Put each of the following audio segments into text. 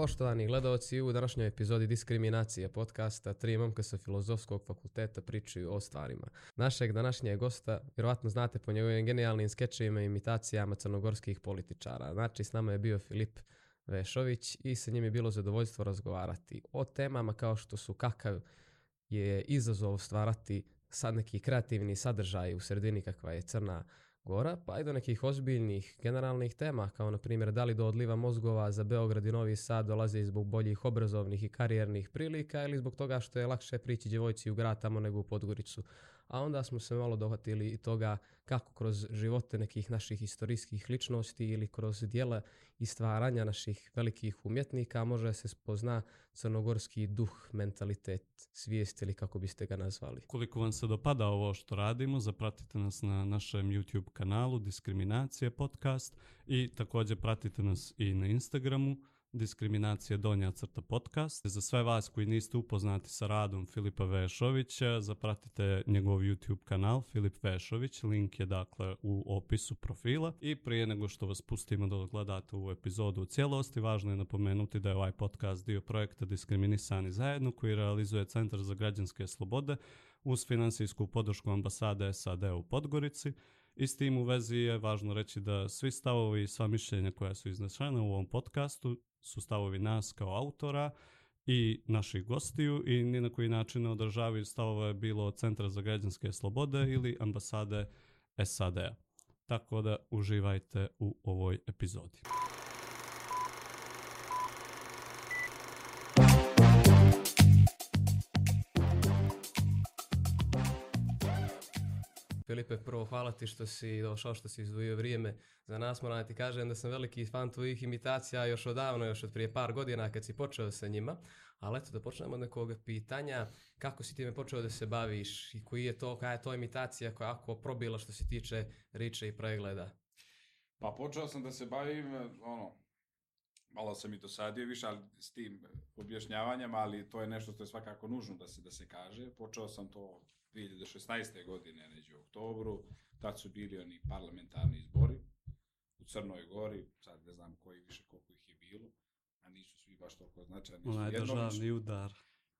Poštovani gledalci, u današnjoj epizodi Diskriminacije podcasta tri momka sa filozofskog fakulteta pričaju o stvarima. Našeg današnjeg gosta, vjerovatno znate po njegovim genijalnim skečevima i imitacijama crnogorskih političara. Znači, s nama je bio Filip Vešović i sa njim je bilo zadovoljstvo razgovarati o temama kao što su kakav je izazov stvarati sad neki kreativni sadržaj u sredini kakva je Crna Gora, pa i do nekih ozbiljnih generalnih tema, kao na primjer da li do odliva mozgova za Beograd i Novi Sad dolaze zbog boljih obrazovnih i karijernih prilika ili zbog toga što je lakše prići djevojci u grad tamo nego u Podgoricu. A onda smo se malo dohvatili i toga kako kroz živote nekih naših istorijskih ličnosti ili kroz dijela i stvaranja naših velikih umjetnika može se spozna crnogorski duh, mentalitet, svijest ili kako biste ga nazvali. Koliko vam se dopada ovo što radimo, zapratite nas na našem YouTube kanalu Diskriminacije podcast i također pratite nas i na Instagramu Diskriminacija donja crta podcast. Za sve vas koji niste upoznati sa radom Filipa Vešovića, zapratite njegov YouTube kanal Filip Vešović, link je dakle u opisu profila. I prije nego što vas pustimo da gledate ovu epizodu u cijelosti, važno je napomenuti da je ovaj podcast dio projekta Diskriminisani zajedno koji realizuje Centar za građanske slobode uz finansijsku podršku ambasade SAD u Podgorici. I s tim u vezi je važno reći da svi stavovi i sva mišljenja koja su iznešena u ovom podcastu su stavovi nas kao autora i naših gostiju i ni na koji način ne održavaju stavove bilo Centra za građanske slobode ili ambasade SAD-a. Tako da uživajte u ovoj epizodi. Filipe, prvo hvala ti što si došao, što si izdvojio vrijeme za nas. Moram da ti kažem da sam veliki fan tvojih imitacija još odavno, još od prije par godina kad si počeo sa njima. Ali eto, da počnemo od nekog pitanja. Kako si time počeo da se baviš i koji je to, koja je to imitacija koja ako probila što se tiče riče i pregleda? Pa počeo sam da se bavim, ono, malo sam i dosadio više ali s tim objašnjavanjem, ali to je nešto što je svakako nužno da se da se kaže. Počeo sam to 2016. godine, neđe u oktobru, tad su bili oni parlamentarni izbori u Crnoj Gori, sad ne znam koji više koliko ih je bilo, a nisu svi baš toliko značajni. Onaj državni udar.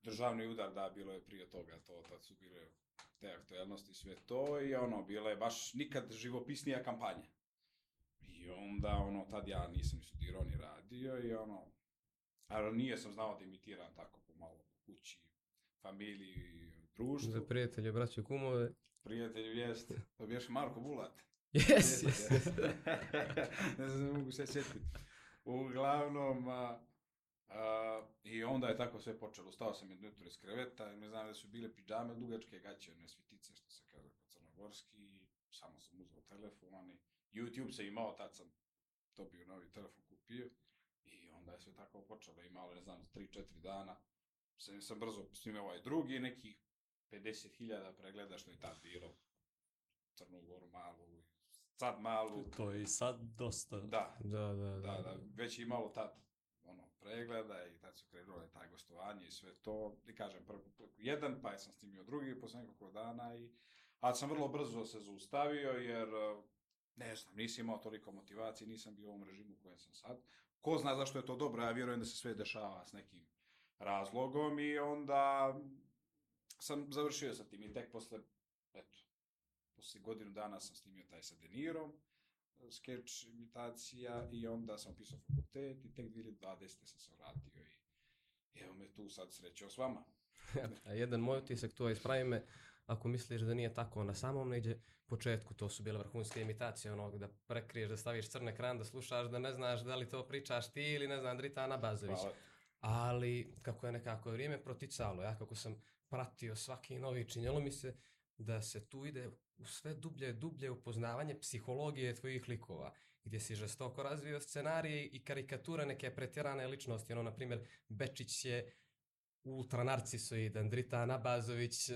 Državni udar, da, bilo je prije toga, to, tad su bile te aktualnosti, sve to i ono, bila je baš nikad živopisnija kampanja. I onda, ono, tad ja nisam ni studirao ni radio i ono, ali nije sam znao da imitiram tako pomalo u kući, familiji, društvu. Za prijatelje, braću, kumove. Prijatelju, jest. To bi još Marko Bulat. Yes, yes, yes. ne znam, ne mogu se sjetiti. Uglavnom, a, a, i onda je tako sve počelo. Ustao sam jedno jutro iz kreveta ne znam da su bile pidžame, dugačke gaće, one svitice, što se kaže po crnogorski. Samo sam uzao telefon i YouTube se imao, tad sam dobio novi telefon, kupio. I onda je sve tako počelo. Imalo, ne znam, 3-4 dana. Sam, sam brzo snimio ovaj drugi, nekih 50.000 pregleda, što je tad bilo. Crnu Goru malu, sad malu. To je i sad dosta. Da, Da, da, da. da, da, već je imalo tad ono, pregleda i tad su krenule taj gostovanje i sve to. I kažem, prvo jedan, pa sam snimio drugi posle nekoliko dana i ali sam vrlo brzo se zaustavio jer ne znam, nisam imao toliko motivacije, nisam bio u ovom režimu u kojem sam sad. Ko zna zašto je to dobro, ja vjerujem da se sve dešava s nekim razlogom i onda sam završio sa tim i tek posle, eto, posle godinu dana sam snimio taj sa Denirom, skeč imitacija i onda sam upisao fakultet i tek 2020. sam se vratio i evo me tu sad srećao s vama. A jedan moj utisak to je, ispravi me, ako misliš da nije tako na samom neđe početku, to su bile vrhunske imitacije, ono da prekriješ, da staviš crn ekran, da slušaš, da ne znaš da li to pričaš ti ili ne znam, Dritana Bazović. Hvala. Ali kako je nekako vrijeme proticalo, ja kako sam pratio svaki novi činjelo mi se da se tu ide u sve dublje dublje upoznavanje psihologije tvojih likova, gdje si žestoko razvio scenarije i karikature neke pretjerane ličnosti, ono, na primjer, Bečić je ultranarcisoidan, Drita Nabazović,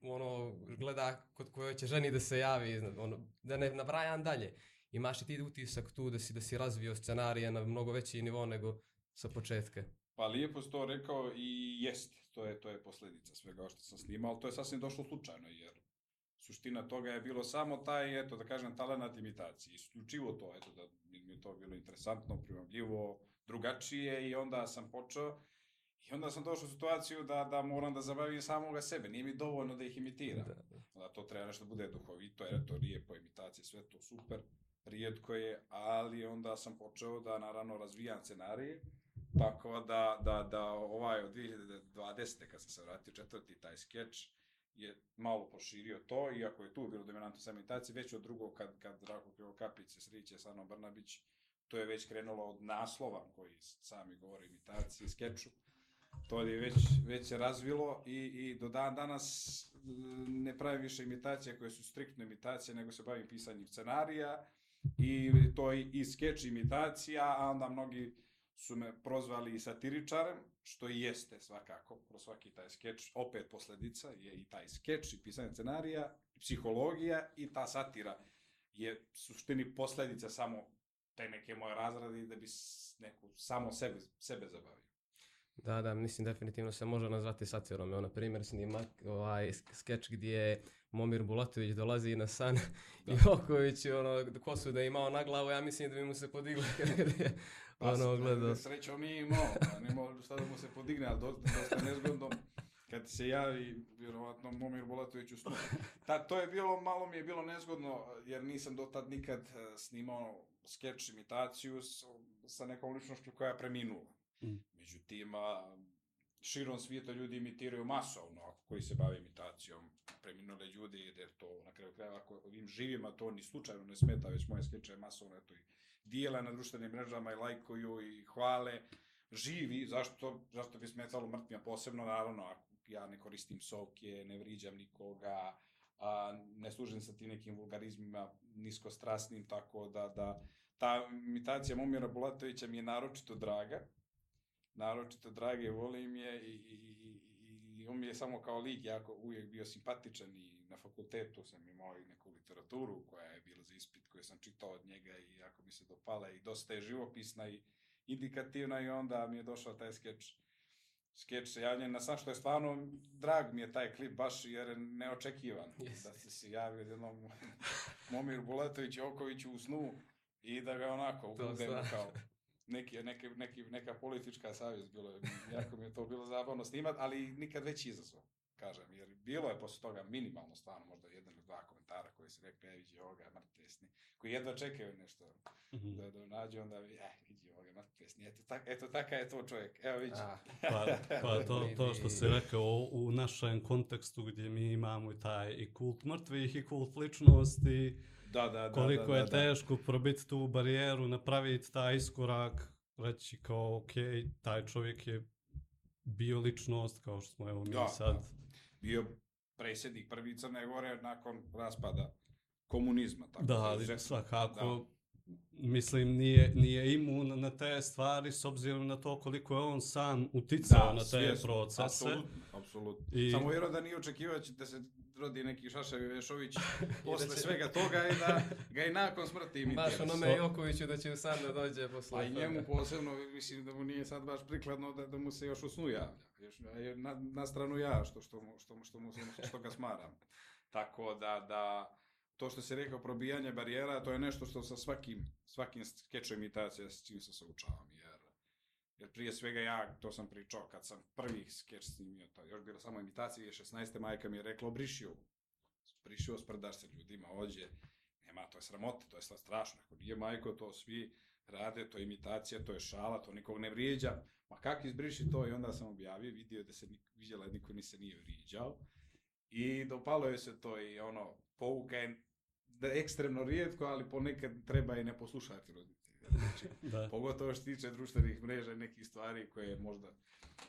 ono, gleda kod koje će ženi da se javi, ono, da ne nabrajam dalje. Imaš i ti utisak tu da si, da si razvio scenarije na mnogo veći nivo nego sa početka. Pa lijepo si to rekao i jest, to je, to je posljedica svega što sam snimao, ali to je sasvim došlo slučajno, jer suština toga je bilo samo taj, eto, da kažem, talenat imitacije. Isključivo to, eto, da mi je to bilo interesantno, primamljivo, drugačije i onda sam počeo i onda sam došao u situaciju da, da moram da zabavim samoga sebe, nije mi dovoljno da ih imitiram. Da. Da to treba nešto da bude duhovito, jer to nije po imitaciji, sve to super, rijetko je, ali onda sam počeo da naravno razvijam scenarije, tako da, da, da ovaj od 2020. kad sam se vratio četvrti taj skeč, je malo proširio to, iako je tu bilo dominantno sa imitacije, već od drugog kad, kad Rako Krivokapić se sriće sa Anom Brnabić, to je već krenulo od naslova koji sami govore imitaciji, skeču, to je već, već razvilo i, i do dan danas mm, ne pravim više imitacije koje su striktno imitacije, nego se bavim pisanjem scenarija i to je i skeč imitacija, a onda mnogi su me prozvali i satiričarem, što i jeste svakako, kroz svaki taj skeč, opet posledica je i taj skeč i pisanje scenarija, psihologija i ta satira je suštini posledica samo te neke moje razrade da bi neku samo sebe, sebe zabavio. Da, da, mislim definitivno se može nazvati satirom. Evo, na primjer, snimak, ovaj sk- skeč gdje Momir Bulatović dolazi na san Da. i Oković, ono, kosu da je imao na glavu, ja mislim da bi mu se podiglo je ono, gledao. Srećom nije imao, pa nije imao šta da mu se podigne, ali dosta, dosta nezgodno kad se javi, vjerovatno, Momir Bulatović u snu. Ta, to je bilo, malo mi je bilo nezgodno, jer nisam do tad nikad eh, snimao skeč imitaciju s, sa nekom ličnošću koja je preminula. Mm. Međutim, a, širom svijeta ljudi imitiraju masovno, ako koji se bave imitacijom preminule ljudi, jer to na kraju krajeva, ako im živima to ni slučajno ne smeta, već moje skeče masovno, eto i dijela na društvenim mrežama i lajkuju i hvale, živi, zašto, zašto bi smetalo mrtvima? Posebno, naravno, ako ja ne koristim psovke, ne vriđam nikoga, a, ne služim sa tim nekim vulgarizmima niskostrasnim, tako da, da ta imitacija Momira Bulatovića mi je naročito draga, naročito drage, volim je i, i, i on mi je samo kao lik jako uvijek bio simpatičan i na fakultetu sam imao i neku literaturu koja je bila za ispit koju sam čitao od njega i jako mi se dopala i dosta je živopisna i indikativna i onda mi je došao taj skeč skeč se javljen na sam što je stvarno drag mi je taj klip baš jer je neočekivan Yes. da se se javio jednom Momir Bulatović Joković u snu i da ga onako stvarno. kao neki, neki, neki, neka politička savjest, bilo je, jako mi je to bilo zabavno snimat, ali nikad veći izazov, kažem, jer bilo je posle toga minimalno stvarno, možda jedan ili dva komentara koji se rekli, e, vidi ovoga, mrtvesni, koji jedva čekaju nešto Mhm. da, da nađu, onda, e, vidi ovoga, mrtvesni, eto, tak, eto taka je to čovjek, evo vidi. Pa, pa to, to što si rekao u, u našem kontekstu gdje mi imamo i taj i kult mrtvih i kult ličnosti, Da, da, da. koliko da, je da, teško probiti tu barijeru, napraviti taj iskorak, reći kao ok, taj čovjek je bio ličnost kao što smo evo mi Da, sad. da. Bio predsjednik prvi Crne Gore nakon raspada komunizma. Tako Da, ali izuzetno- svakako, mislim, nije, nije imun na te stvari s obzirom na to koliko je on sam uticao na te svjesno, procese. Apsolutno, apsolutno. I- Samo vjerujem da nije očekivao će da se rodi neki Šaševi Vešović posle svega toga i da ga i nakon smrti imitira. baš onome Jokoviću da će sam da dođe posle Pa i njemu posebno, mislim da mu nije sad baš prikladno da, da mu se još u snu javlja. Još, na, na stranu ja, što, što, što, mu- što, mu, što ga smaram. Tako da, da, to što se rekao probijanje barijera, to je nešto što sa svakim, svakim skečom imitacija s čim se saučavam, jer, jer prije svega ja, to sam pričao kad sam prvi skeč snimio, to još bila samo imitacija, je 16. majka mi je rekla, obriši ovo. Briši ovo, sprdaš se ljudima, ođe, nema, to je sramota, to je strašno, ako nije majko, to svi rade, to je imitacija, to je šala, to nikog ne vrijeđa, ma kak izbriši to i onda sam objavio, vidio da se vidjela niko ni se nije vrijeđao i dopalo je se to i ono, pouka je ekstremno rijetko, ali ponekad treba i ne poslušati roditelje. Znači, Da. pogotovo što tiče društvenih mreža i nekih stvari koje možda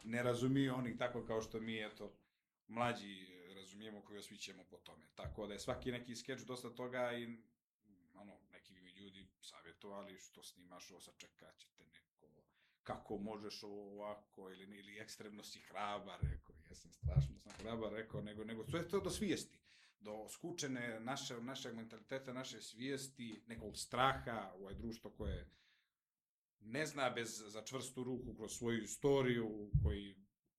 ne razumiju oni tako kao što mi, eto, mlađi razumijemo koji osvićemo po tome. Tako da je svaki neki skeč dosta toga i ono, neki bi mi ljudi savjetovali što snimaš ovo, sačekat ćete neko, kako možeš ovo ovako, ili, ili ekstremno si hrabar, rekao, jesam strašno sam hrabar, rekao, nego, nego sve to do svijesti, do skučene naše, našeg mentaliteta, naše svijesti, nekog straha, ovo je društvo koje ne zna bez za čvrstu ruku kroz svoju istoriju, koji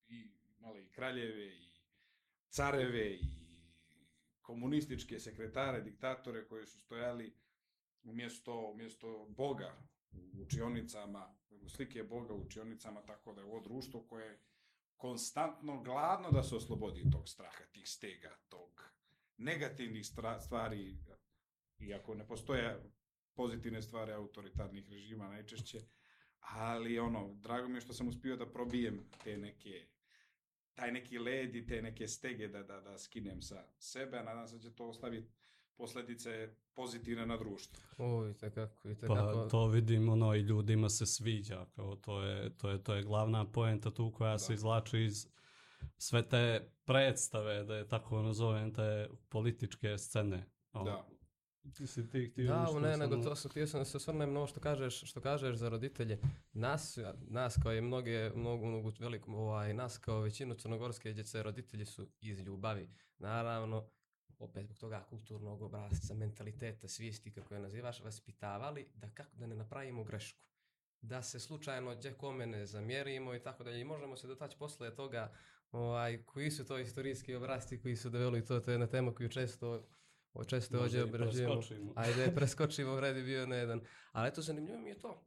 i male i kraljeve i careve i komunističke sekretare, diktatore koji su stojali umjesto, umjesto Boga u učionicama, slike Boga u učionicama, tako da je ovo društvo koje je konstantno gladno da se oslobodi tog straha, tih stega, tog negativnih stra- stvari, iako ne postoje pozitivne stvari autoritarnih režima najčešće, ali ono, drago mi je što sam uspio da probijem te neke taj neki led i te neke stege da, da, da skinem sa sebe, a nadam se da će to ostaviti posledice pozitivne na društvo. O, i tekako, i tekako. Pa to vidim, ono, i ljudima se sviđa, kao to je, to je, to je glavna poenta tu koja da. se izlači iz sve te predstave, da je tako nazovem, te političke scene. O, da. Ti si ti htio Da, nešto ne, nego to sam htio sam da se osvrnem na ovo što kažeš, što kažeš za roditelje. Nas, nas kao i mnoge, mnogo, mnogo velikom, ovaj, nas kao većinu crnogorske djece, roditelji su iz ljubavi. Naravno, opet zbog toga kulturnog obrazca, mentaliteta, svijesti, kako je nazivaš, vaspitavali da kako da ne napravimo grešku. Da se slučajno gdje kome ne zamjerimo i tako dalje. I možemo se dotaći posle toga ovaj, koji su to istorijski obrazci koji su doveli to, to je jedna tema koju često o često ovdje obrađujemo. Ajde, preskočimo, red je bio na jedan. Ali eto, zanimljivo mi je to.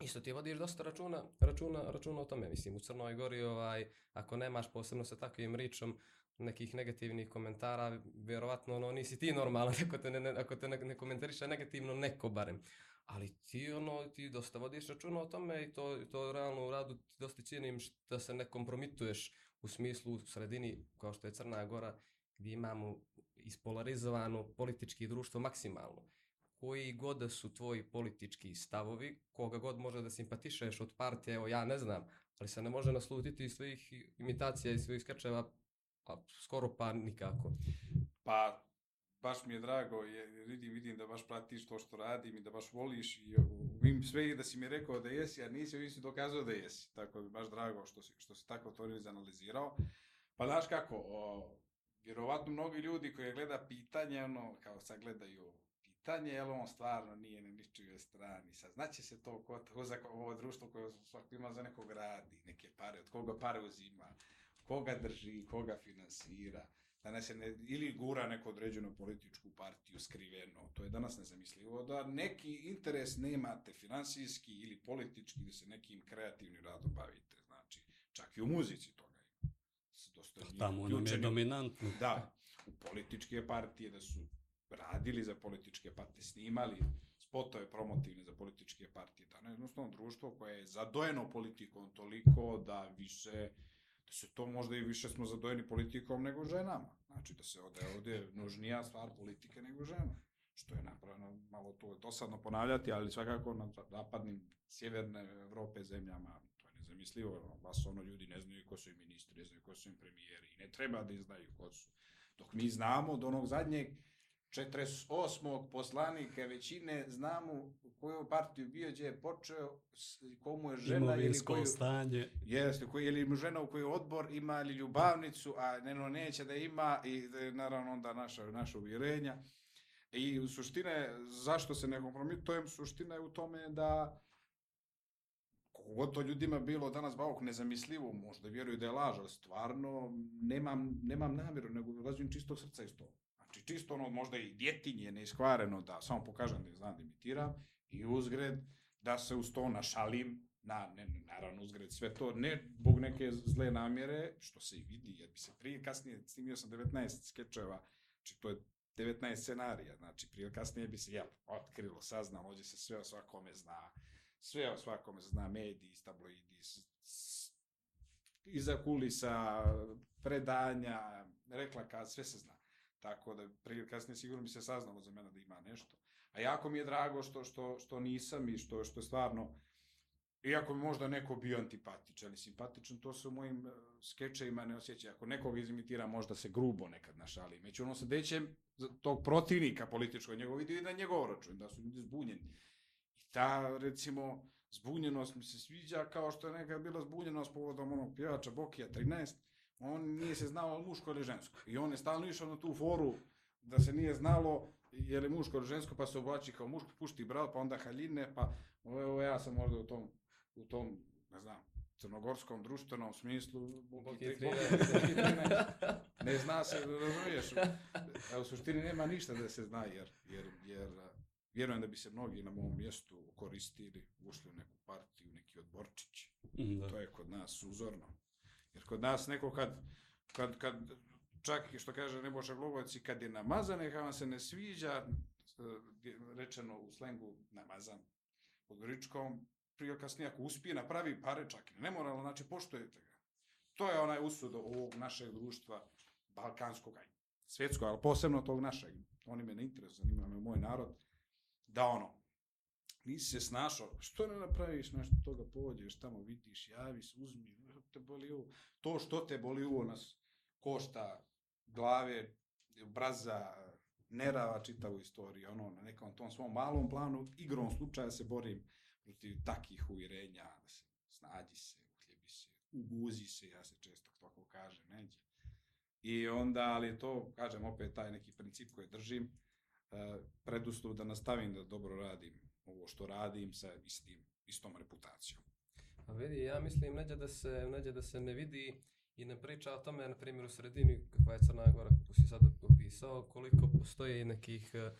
Isto ti vodiš dosta računa, računa, računa o tome. Mislim, u Crnoj Gori, ovaj, ako nemaš posebno sa takvim ričom nekih negativnih komentara, vjerovatno ono, nisi ti normalan ako te ne, ne, ako te ne, ne komentariše negativno neko barem. Ali ti ono, ti dosta vodiš računa o tome i to, to realno u radu ti dosta cijenim da se ne kompromituješ u smislu u sredini kao što je Crna Gora gdje imamo ispolarizovano politički društvo maksimalno. Koji god da su tvoji politički stavovi, koga god može da simpatišeš od partije, evo ja ne znam, ali se ne može naslutiti iz svojih imitacija i svojih skečeva, pa skoro pa nikako. Pa, baš mi je drago, jer vidim, vidim da baš pratiš to što radim i da baš voliš i im sve da si mi rekao da jesi, a nisi, ovim si dokazao da jesi. Tako da je baš drago što si, što si tako to izanalizirao. Pa znaš kako, o, vjerovatno mnogi ljudi koji gleda pitanje, ono, kao sad gledaju pitanje, jel on stvarno nije na ničijoj strani. Sad, znaće se to ko, ko za ovo društvo koje svako ima za nekog radi, neke pare, od koga pare uzima, koga drži, koga finansira. Danas je ne, ili gura neku određenu političku partiju skriveno, to je danas nezamislivo, da neki interes nemate finansijski ili politički, da se nekim kreativnim radom bavite, znači, čak i u muzici toga ima. Dosta njih Tamo nam je dominantno. Da, u političke partije, da su radili za političke partije, snimali spotove promotivne za političke partije. Da, jednostavno društvo koje je zadojeno politikom toliko da više da se to možda i više smo zadojeni politikom nego ženama. Znači da se ovde, ovde nužnija stvar politike nego žena. Što je napravljeno, malo to je dosadno ponavljati, ali svakako na zapadnim, sjeverne Evrope zemljama to je nezamislivo. Vas ono ljudi ne znaju ko su im ministri, ne znaju ko su im premijeri i ne treba da znaju ko su. Dok mi znamo od onog zadnjeg 48. poslanika većine znamo u koju partiju bio, gdje je počeo, komu je žena ili koju... stanje. Jeste, koji, ili mu žena u koju odbor ima ili ljubavnicu, a neno neće da ima i je naravno onda naša, naša uvjerenja. I u suštine, zašto se ne kompromitujem, suština je u tome da koliko god to ljudima bilo danas bauk nezamislivo, možda vjeruju da je laž, ali stvarno nemam, nemam namjeru, nego ulazim čistog srca iz toga. Znači čisto ono možda i djetinje neiskvareno da samo pokažem da znam da imitiram i uzgred da se uz to našalim, na, ne, naravno uzgred sve to, ne zbog neke zle namjere, što se i vidi, jer bi se prije kasnije, snimio sam 19 skečeva, znači to je 19 scenarija, znači prije kasnije bi se ja otkrilo, saznalo, ovdje se sve o svakome zna, sve o svakome zna, mediji, tabloidi, iza kulisa, predanja, reklaka, sve se zna. Tako da prije ili kasnije sigurno bi se saznalo za mene da ima nešto. A jako mi je drago što, što, što nisam i što, što stvarno, iako mi možda neko bio antipatičan ili simpatičan, to se u mojim uh, skečevima ne osjeća. Ako nekog izimitira, možda se grubo nekad našali. Među ono se dećem tog protivnika političkog, njegov vidio i na njegov račun, da su ljudi zbunjeni. I ta, recimo, zbunjenost mi se sviđa kao što je nekad bila zbunjenost povodom onog pjevača Bokija 13, on nije se znao muško ili žensko. I on je stalno išao na tu foru da se nije znalo je li muško ili žensko, pa se oblači kao muško, pušti bral, pa onda haljine, pa ovo ja sam možda u tom, u tom, ne znam, crnogorskom društvenom smislu, Boki Boki tri- 13. Boki 13. ne zna se, razumiješ, a u suštini nema ništa da se zna, jer, jer, jer vjerujem da bi se mnogi na mom mjestu koristili, ušli u neku partiju, neki odborčić. Mm, Da. To je kod nas uzorno. Jer kod nas neko kad, kad, kad čak i što kaže Nebojša Glogovac, i kad je namazan, neka vam se ne sviđa, e, rečeno u slengu namazan, pod Goričkom, prije kasnije ako uspije napravi pare čak i nemoralno, znači poštujete ga. To je onaj usud ovog našeg društva, balkanskog, svjetskog, ali posebno tog našeg. Oni me ne interesuju, zanima me moj narod, da ono, nisi se snašao, što ne napraviš nešto toga, pođeš tamo, vidiš, javi se, uzmi, te boli ovo. To što te boli ovo nas košta glave, braza, nerava čitavu istoriju, ono, na nekom tom svom malom planu, igrom slučaja se borim protiv takih uvjerenja, da se snađi se, uhljebi se, uguzi se, ja se često tako kaže, neđe. I onda, ali to, kažem, opet taj neki princip koji držim, e, preduslov da nastavim da dobro radim ovo što radim sa istim, istom reputacijom. A vidi, ja mislim neđe da se, neđe da se ne vidi i ne priča o tome, na primjer, u sredini, kakva je Crna Gora, kako si sad opisao, koliko postoji nekih uh,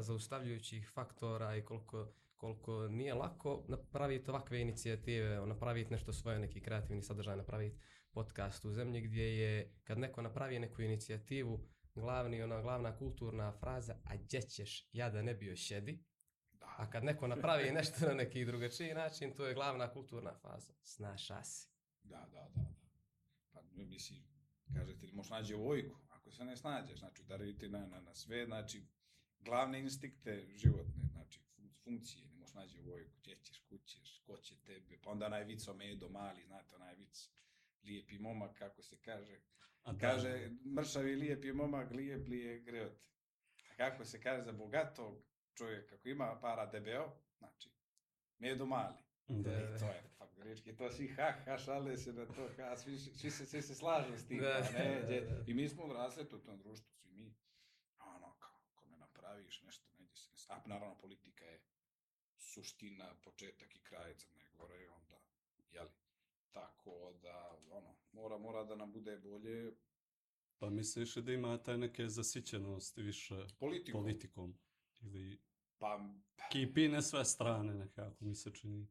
zaustavljajućih faktora i koliko, koliko nije lako napraviti ovakve inicijative, napraviti nešto svoje, neki kreativni sadržaj, napraviti podcast u zemlji gdje je, kad neko napravi neku inicijativu, glavni, ona glavna kulturna fraza, a gdje ćeš, ja da ne bio šedi, a kad neko napravi nešto na neki drugačiji način, to je glavna kulturna faza. Snaša si. da, da, da. da. Pa, mislim, kažete, možeš nađe vojku, ako se ne snađeš, znači udariti na, na, na sve, znači, glavne instinkte životne, znači, fun- funkcije, ne možeš nađe vojku, gdje ćeš, kućeš, ko će tebe, pa onda onaj vic o medo mali, znate, onaj vic, lijepi momak, kako se kaže, A da, Kaže, mršavi lijepi momak, lijep li je greot. A kako se kaže za bogatog čovjeka koji ima para debeo, znači, medo mali. Da. I to je, grečki, to svi ha, ha, šale se na to, ha, svi, svi, se, svi se slažu s tim, Da, da, ne, da, da. i mi smo odrasli u tom društvu, svi mi, ono, kao, ako ne napraviš nešto, neđe se, ne- a naravno politika je suština, početak i kraj Crne Gore, onda, jeli, tako da, ono, mora, mora da nam bude bolje Pa misliš da ima taj neke zasićenost više politikom. politikom? Ili Pa, kipi na sve strane nekako mi se čini.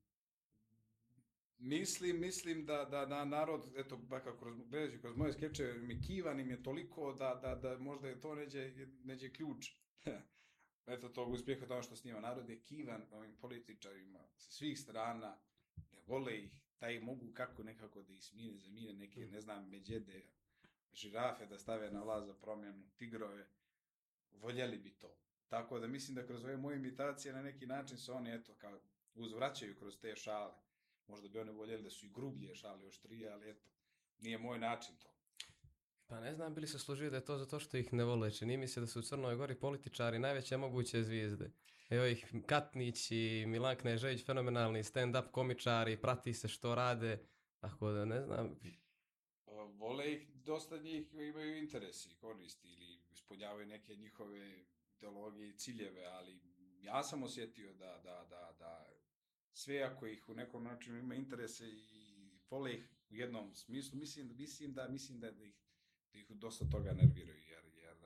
Mislim, mislim da, da, da narod, eto, ba kako kroz, gledajući kroz moje skeče, mi kivan im je toliko da, da, da možda je to neđe, neđe ključ. eto, tog uspjeha tamo što snima. Narod je kivan ovim političarima sa svih strana, ne vole ih, da ih mogu kako nekako da ih smine, zamine neke, ne znam, međede, žirafe da stave na vlast za promjenu, tigrove, voljeli bi to. Tako da mislim da kroz ove moje imitacije na neki način se oni, eto, kao uzvraćaju kroz te šale. Možda bi oni voljeli da su i grublje šale, oštrije, ali eto, nije moj način to. Pa ne znam bili se složio da je to zato što ih ne vole. Čini mi se da su u Crnoj Gori političari najveće moguće zvijezde. Evo ih Katnić i Milan Knežević, fenomenalni stand-up komičari, prati se što rade. Tako da ne znam, O, Vole ih, dosta njih imaju interesi koristi ili ispunjavaju neke njihove ideologije i ciljeve, ali ja sam osjetio da, da, da, da sve ako ih u nekom načinu ima interese i vole ih u jednom smislu, mislim, mislim da, mislim da, da ih, da ih dosta toga nerviraju, jer, jer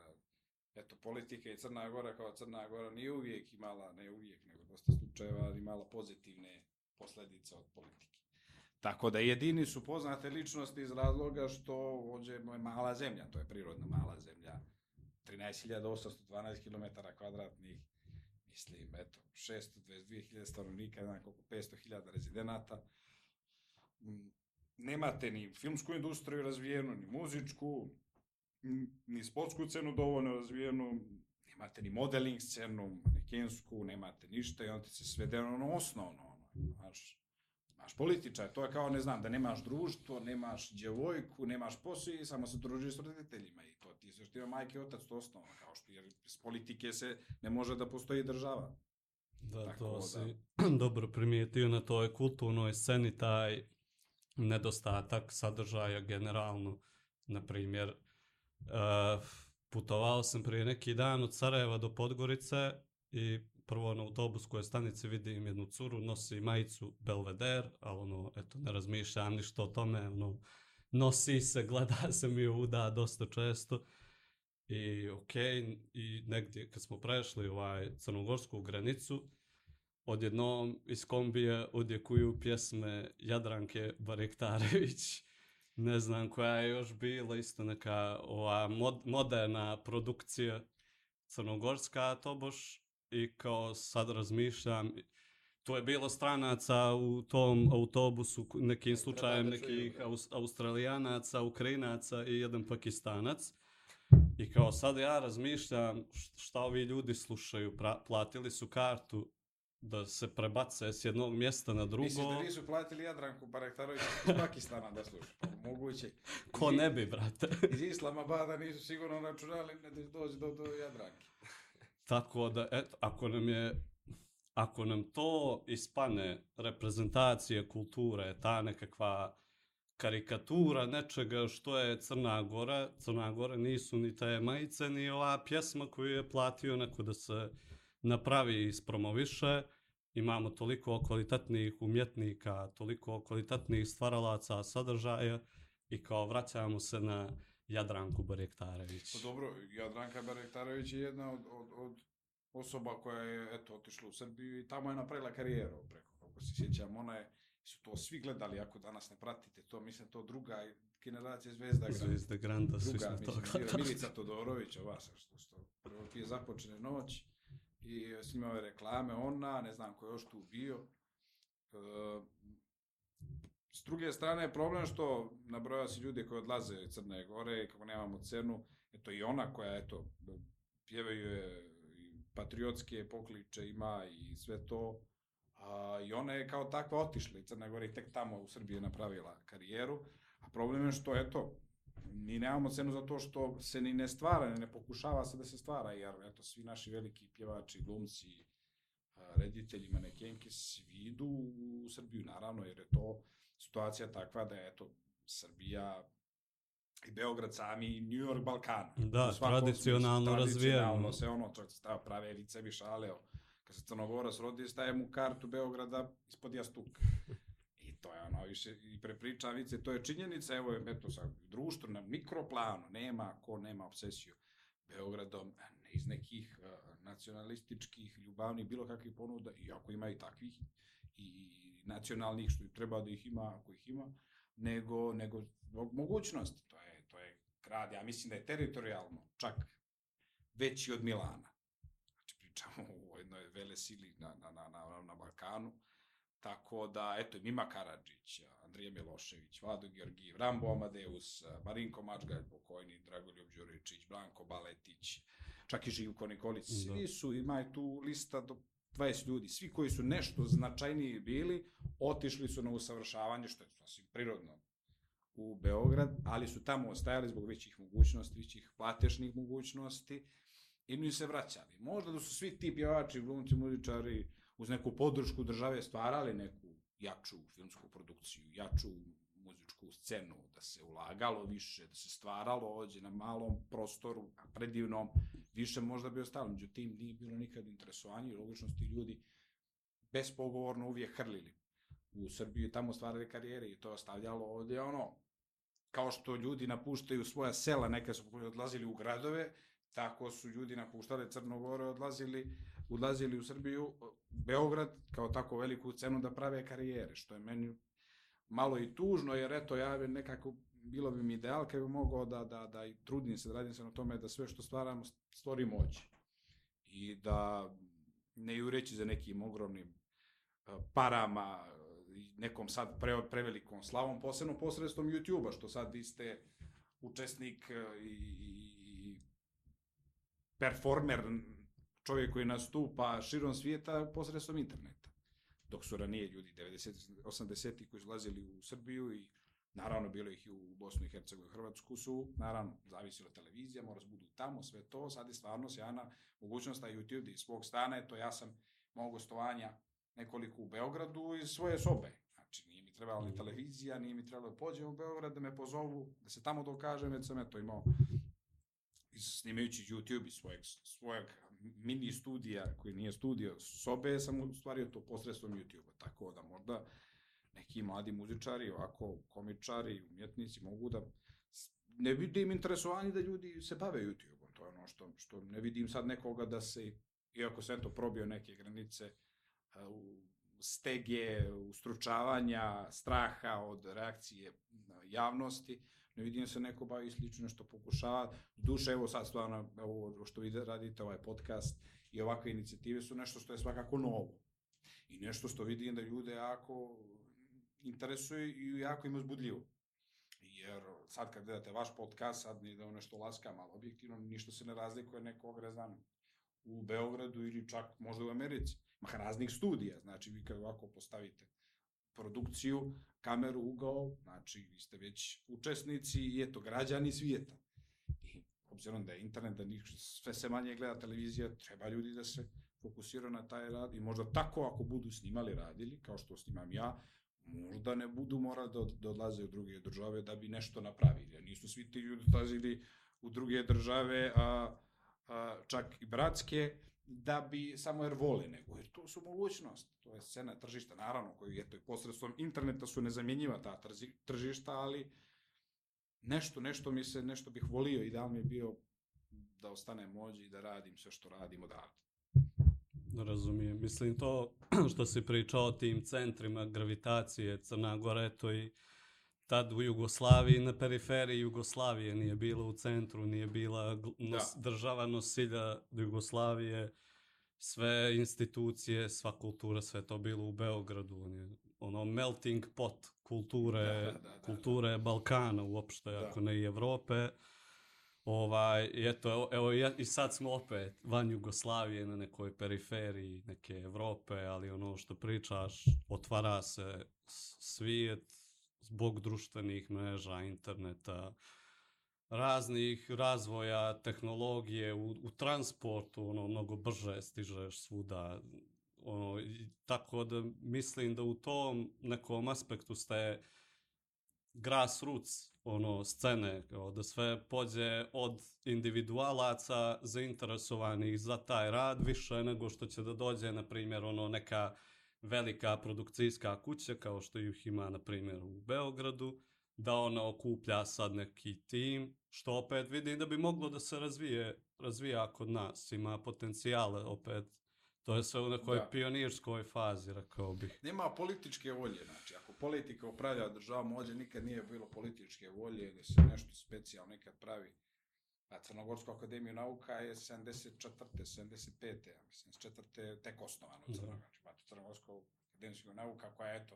eto, politika i Crna Gora kao Crna Gora nije uvijek imala, ne uvijek, nego dosta slučajeva, imala pozitivne posledice od politike. Tako da jedini su poznate ličnosti iz razloga što ovdje je mala zemlja, to je prirodna mala zemlja, 13.812 km kvadratnih, mislim, eto, 622.000 stanovnika, ne znam koliko, 500.000 rezidenata. Mm, Nemate ni filmsku industriju razvijenu, ni muzičku, ni sportsku scenu dovoljno razvijenu, nemate ni modeling scenu, manekensku, nemate ništa i onda ti se svede na ono osnovno, ono, znaš, Naš političar, to je kao, ne znam, da nemaš društvo, nemaš djevojku, nemaš posao i samo se družiš s roditeljima i ti se što ima majke i otac, to osnovno, kao što, jer s politike se ne može da postoji država. Da, Tako to da. si dobro primijetio na toj kulturnoj sceni taj nedostatak sadržaja generalno. Na primjer, uh, putovao sam prije neki dan od Sarajeva do Podgorice i prvo na autobuskoj stanici vidim jednu curu, nosi majicu Belveder, ali ono, eto, ne razmišljam ništa o tome, ono, nosi se, gleda se mi uda dosta često. I ok, i negdje kad smo prešli ovaj crnogorsku granicu, odjednom iz kombije odjekuju pjesme Jadranke Barektarević, ne znam koja je još bila, isto neka ova mod, moderna produkcija crnogorska toboš i kao sad razmišljam, to je bilo stranaca u tom autobusu, nekim slučajem nekih aus, australijanaca, ukrajinaca i jedan pakistanac. I kao sad ja razmišljam šta ovi ljudi slušaju, pra, platili su kartu da se prebace s jednog mjesta na drugo. Misliš da nisu platili Jadranku Barektarović iz Pakistana da sluša? Pa moguće. Ko ne bi, brate. Iz Islamabada nisu sigurno računali da dođe do, do Jadranke. Tako da, eto, ako nam je, ako nam to ispane reprezentacije kulture, ta nekakva karikatura nečega što je Crna Gora, Crna Gora nisu ni te majice, ni ova pjesma koju je platio neko da se napravi i ispromoviše. Imamo toliko kvalitetnih umjetnika, toliko kvalitetnih stvaralaca sadržaja i kao vraćamo se na Jadranku Barektarević. Pa dobro, Jadranka Barektarović je jedna od, od, od osoba koja je, eto, otišla u Srbiju i tamo je napravila karijeru preko, kako se sjećam, ona je, su to svi gledali, ako danas ne pratite to, mislim, to druga generacija Zvezda Grada. Zvezde Granda, svi smo to gledali. Milica Todorović, ova sa što, što pije započne noć i snima ove reklame, ona, ne znam ko je još tu bio. E, s druge strane je problem što nabrojava se ljude koji odlaze iz Crne Gore kako nemamo cenu, eto i ona koja, eto, pjevaju je patriotske pokliče ima i sve to, a, i ona je kao takva otišla iz Crne Gore i tek tamo u Srbiji napravila karijeru, a problem je što, eto, mi nemamo cenu za to što se ni ne stvara, ni ne pokušava se da se stvara, jer eto, svi naši veliki pjevači, glumci, reditelji, manekenke, svi idu u Srbiju, naravno, jer je to situacija takva da je, eto, Srbija i Beograd sami i New York Balkana. Da, tradicionalno smislu, razvijeno. Tradicionalno se ono, se stava prave ili sebi šale, evo, kad se Crnogorac rodi, staje mu kartu Beograda ispod jastuka. I to je ono, više, i prepriča vice, to je činjenica, evo, eto, sa društvo na mikroplanu, nema ko nema obsesiju Beogradom, iz nekih uh, nacionalističkih, ljubavnih, bilo kakvih ponuda, iako ima i takvih, i nacionalnih, što treba da ih ima, ako ih ima, nego, nego zbog mogućnosti. Grad, ja mislim da je teritorijalno čak veći od Milana. Znači, pričamo o jednoj vele sili na, na, na, na, na Balkanu. Tako da, eto, Mima Karadžić, Andrija Milošević, Vlado Georgijev, Rambo Amadeus, Marinko Mačgalj, pokojni, Dragoljub Đuričić, Blanko Baletić, čak i Živko Nikolić, svi Da. su, ima je tu lista do 20 ljudi, svi koji su nešto značajniji bili, otišli su na usavršavanje, što je sasvim prirodno u Beograd, ali su tamo ostajali zbog većih mogućnosti, većih platešnih mogućnosti i nisu se vraćali. Možda da su svi ti pjevači, glumci, muzičari uz neku podršku države stvarali neku jaču filmsku produkciju, jaču muzičku scenu, da se ulagalo više, da se stvaralo ovdje na malom prostoru, a predivnom, više možda bi ostalo. Međutim, nije bilo nikad interesovanje i logično su ti ljudi bespogovorno uvijek hrlili u Srbiju i tamo stvarali karijere i to je ostavljalo ovdje ono, kao što ljudi napuštaju svoja sela, neka su odlazili u gradove, tako su ljudi napuštali Crnogore, odlazili, odlazili u Srbiju, Beograd kao tako veliku cenu da prave karijere, što je meni malo i tužno, jer eto, ja bi nekako, bilo bi mi ideal kad bi mogao da, da, da i trudim se, da radim se na tome da sve što stvaramo, stvorim moći. I da ne jureći za nekim ogromnim parama, nekom sad pre, prevelikom slavom, posebno posredstvom YouTube-a, što sad vi ste učesnik eh, i, i performer, čovjek koji nastupa širom svijeta posredstvom interneta. Dok su ranije ljudi 90 80 koji su ulazili u Srbiju i naravno bilo ih i u Bosnu i Hercegovinu i Hrvatsku su, naravno, zavisilo od televizija, mora se budu tamo, sve to, sad je stvarno sjajna mogućnost da YouTube iz svog stana, eto ja sam imao gostovanja nekoliko u Beogradu iz svoje sobe. Znači, nije mi trebala ni televizija, nije mi trebalo da pođem u Beograd da me pozovu, da se tamo dokažem, već sam eto imao snimajući YouTube iz svojeg, svojeg mini studija, koji nije studio sobe, sam ustvario to posredstvom YouTube-a, tako da možda neki mladi muzičari, ovako komičari, umjetnici mogu da ne vidim interesovanje da ljudi se bave YouTube-om. to je ono što, što ne vidim sad nekoga da se, iako se eto probio neke granice, stege, ustručavanja, straha od reakcije javnosti, ne vidim se neko bavi slično što pokušava. Duše, evo sad stvarno, ovo što vi radite, ovaj podcast i ovakve inicijative su nešto što je svakako novo. I nešto što vidim da ljude jako interesuje i jako im uzbudljivo. Jer sad kad gledate vaš podcast, sad da on nešto laska malo objektivno, ništa se ne razlikuje nekog, ne znam, u Beogradu ili čak možda u Americi. Raznih studija, znači vi kad ovako postavite produkciju, kameru, ugao, znači vi ste već učesnici i eto, građani svijeta. I obzirom da je internet, da njih sve se manje gleda televizija, treba ljudi da se fokusiraju na taj rad i možda tako ako budu snimali radili, kao što snimam ja, možda ne budu morali da, da odlaze u druge države da bi nešto napravili. Jer nisu svi ti ljudi odlazili u druge države, a, a, čak i bratske, da bi samo jer vole, nego jer to su mogućnost. To je scena tržišta, naravno, koji je to i posredstvom interneta su nezamjenjiva ta tržišta, ali nešto, nešto mi se, nešto bih volio i da mi je bio da ostanem mođi i da radim sve što radim odavde. Razumijem. Mislim to što si pričao o tim centrima gravitacije Crna Gora, to i tad u Jugoslaviji, na periferiji Jugoslavije nije bilo u centru, nije bila nos, da. država nosilja Jugoslavije, sve institucije, sva kultura, sve to bilo u Beogradu. On je ono melting pot kulture, da, da, da, da. kulture da. Balkana uopšte, da. ako ne i Evrope. Ovaj, eto, evo, evo, i sad smo opet van Jugoslavije na nekoj periferiji neke Evrope, ali ono što pričaš, otvara se svijet zbog društvenih mreža, interneta, raznih razvoja tehnologije u, u transportu, ono, mnogo brže stižeš svuda. Ono, tako da mislim da u tom nekom aspektu ste grassroots ono scene kao da sve pođe od individualaca zainteresovanih za taj rad više nego što će da dođe na primjer ono neka velika produkcijska kuća kao što ih ima na primjer u Beogradu da ona okuplja sad neki tim što opet vidim da bi moglo da se razvije razvija kod nas ima potencijale opet To je sve u nekoj da. pionirskoj fazi, rekao bih. Nema političke volje, znači, ako politika upravlja državom, ovdje nikad nije bilo političke volje da se nešto specijalno nekad pravi. A Crnogorsku akademiju nauka je 74. 75. Ja mislim, 4. tek osnovano u Crnogorskoj. Znači, imate Crnogorsku akademiju nauka koja je, eto,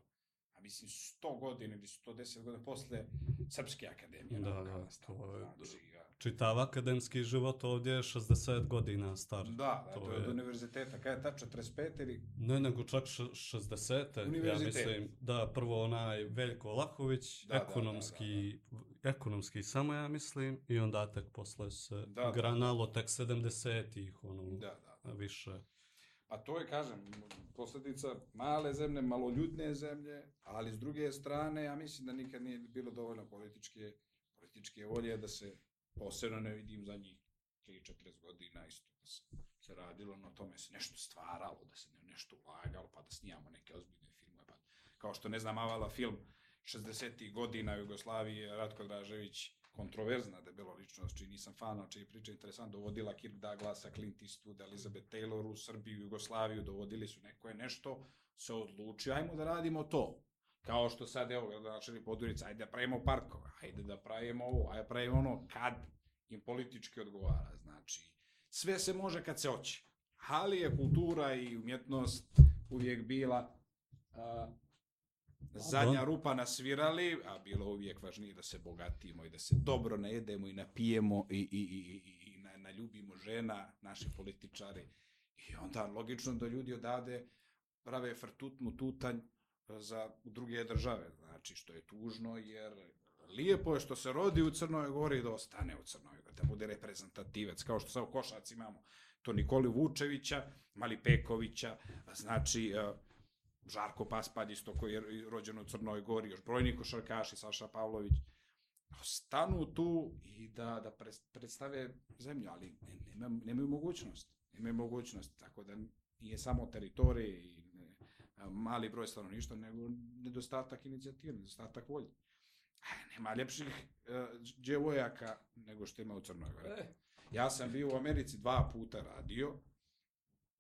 a mislim 100 godina ili 110 godina posle Srpske akademije da, nauka. Da, to je, znači, čitav akademski život ovdje je 60 godina star. Da, to, to je od univerziteta. Kada je ta 45 ili? Ne, nego čak 60. Ja mislim, da, prvo onaj Veljko Lahović, da, ekonomski, da, da, da, da. Ekonomski samo ja mislim, i onda tek posle se da, da. granalo tek 70-ih, ono, da, da. više. Pa to je, kažem, posljedica male zemlje, maloljudne zemlje, ali s druge strane, ja mislim da nikad nije bilo dovoljno političke, političke volje da se posebno ne vidim za njih 3-40 godina isto da se, se radilo na tome se nešto stvaralo, da se nešto ulagalo, pa da snijamo neke ozbiljne filmove. Pa, kao što ne znam, avala film 60. godina Jugoslavije, Ratko Dražević, kontroverzna da je bilo lično, znači nisam fan, čiji priča interesant, dovodila Kirk Douglasa, Clint Eastwood, Elizabeth Taylor u Srbiju, Jugoslaviju, dovodili su neko je nešto, se odluči, ajmo da radimo to. Kao što sad, evo, gradonačelnik Podurica, ajde da pravimo parkove, ajde da pravimo ovo, ajde da pravimo ono, kad im politički odgovara. Znači, sve se može kad se hoće. Ali je kultura i umjetnost uvijek bila a, zadnja rupa na svirali, a bilo uvijek važnije da se bogatimo i da se dobro najedemo i napijemo i, i, i, i, i na, naljubimo žena, naši političari. I onda logično da ljudi odavde prave frtutnu tutanj, za druge države. Znači, što je tužno, jer lijepo je što se rodi u Crnoj Gori da ostane u Crnoj Gori, da bude reprezentativac, kao što sad u Košac imamo to Nikoli Vučevića, Mali Pekovića, znači e, Žarko Paspalj isto koji je rođen u Crnoj Gori, još brojni košarkaši, Saša Pavlović, stanu tu i da, da predstave zemlju, ali nemaju, nemaju mogućnost. Nemaju mogućnost, tako da nije samo teritorije i mali broj stanovništva, nego nedostatak inicijative, nedostatak volje. Nema ljepših uh, djevojaka nego što ima u Crnoj Gori. E. Ja sam bio u Americi dva puta radio,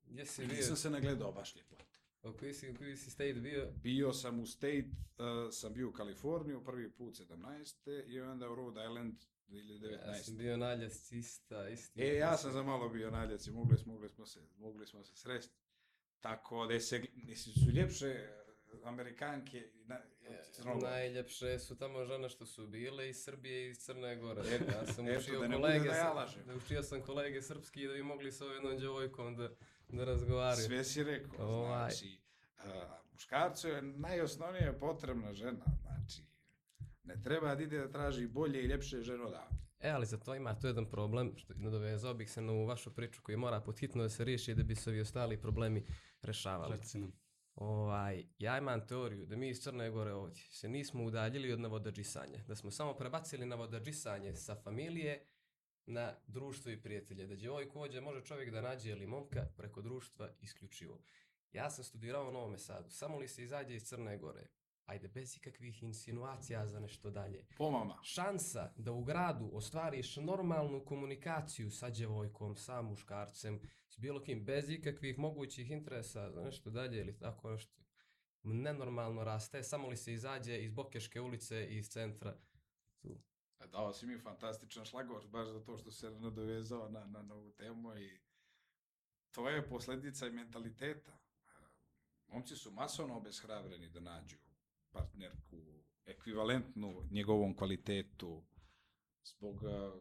Gdje si i bio? nisam se nagledao baš lijepo. U koji si, koji si state bio? Bio sam u State, uh, sam bio u Kaliforniju prvi put 17. i onda u Rhode Island 2019. Ja sam bio naljac ista, isti. E, ja sam za malo bio naljac i mogli, mogli, smo se, mogli smo se sresti. Tako da se, su ljepše Amerikanke na, od Crnogorke. Najljepše su tamo žene što su bile iz Srbije i iz Crne Gore. Ja sam eto, učio da kolege, da ja da učio sam kolege srpski da bi mogli sa ovom jednom djevojkom da, da razgovaraju. Sve si rekao, Ovaj. znači, a, muškarcu je najosnovnija potrebna žena, znači, ne treba da ide da traži bolje i ljepše žene odavde. E, ali za to ima tu jedan problem, što nadovezao bih se na ovu vašu priču koji mora podhitno da se riješi da bi se ovi ostali problemi rešavali. Reci nam. Ovaj, ja imam teoriju da mi iz Crne Gore ovdje se nismo udaljili od navodadžisanja, da smo samo prebacili navodadžisanje sa familije na društvo i prijatelje, da djevojku ovdje može čovjek da nađe ili momka preko društva isključivo. Ja sam studirao u Novome Sadu, samo li se izađe iz Crne Gore, ajde bez ikakvih insinuacija za nešto dalje. Pomama. Šansa da u gradu ostvariš normalnu komunikaciju sa djevojkom, sa muškarcem, s bilo kim, bez ikakvih mogućih interesa za nešto dalje ili tako nešto, nenormalno raste, samo li se izađe iz Bokeške ulice i iz centra. Tu. Dao si mi fantastičan šlagor, baš zato što se nadovezao na, na novu temu i to je posljedica i mentaliteta. Momci su masovno obeshrabreni da nađu partnerku ekvivalentnu njegovom kvalitetu zbog e,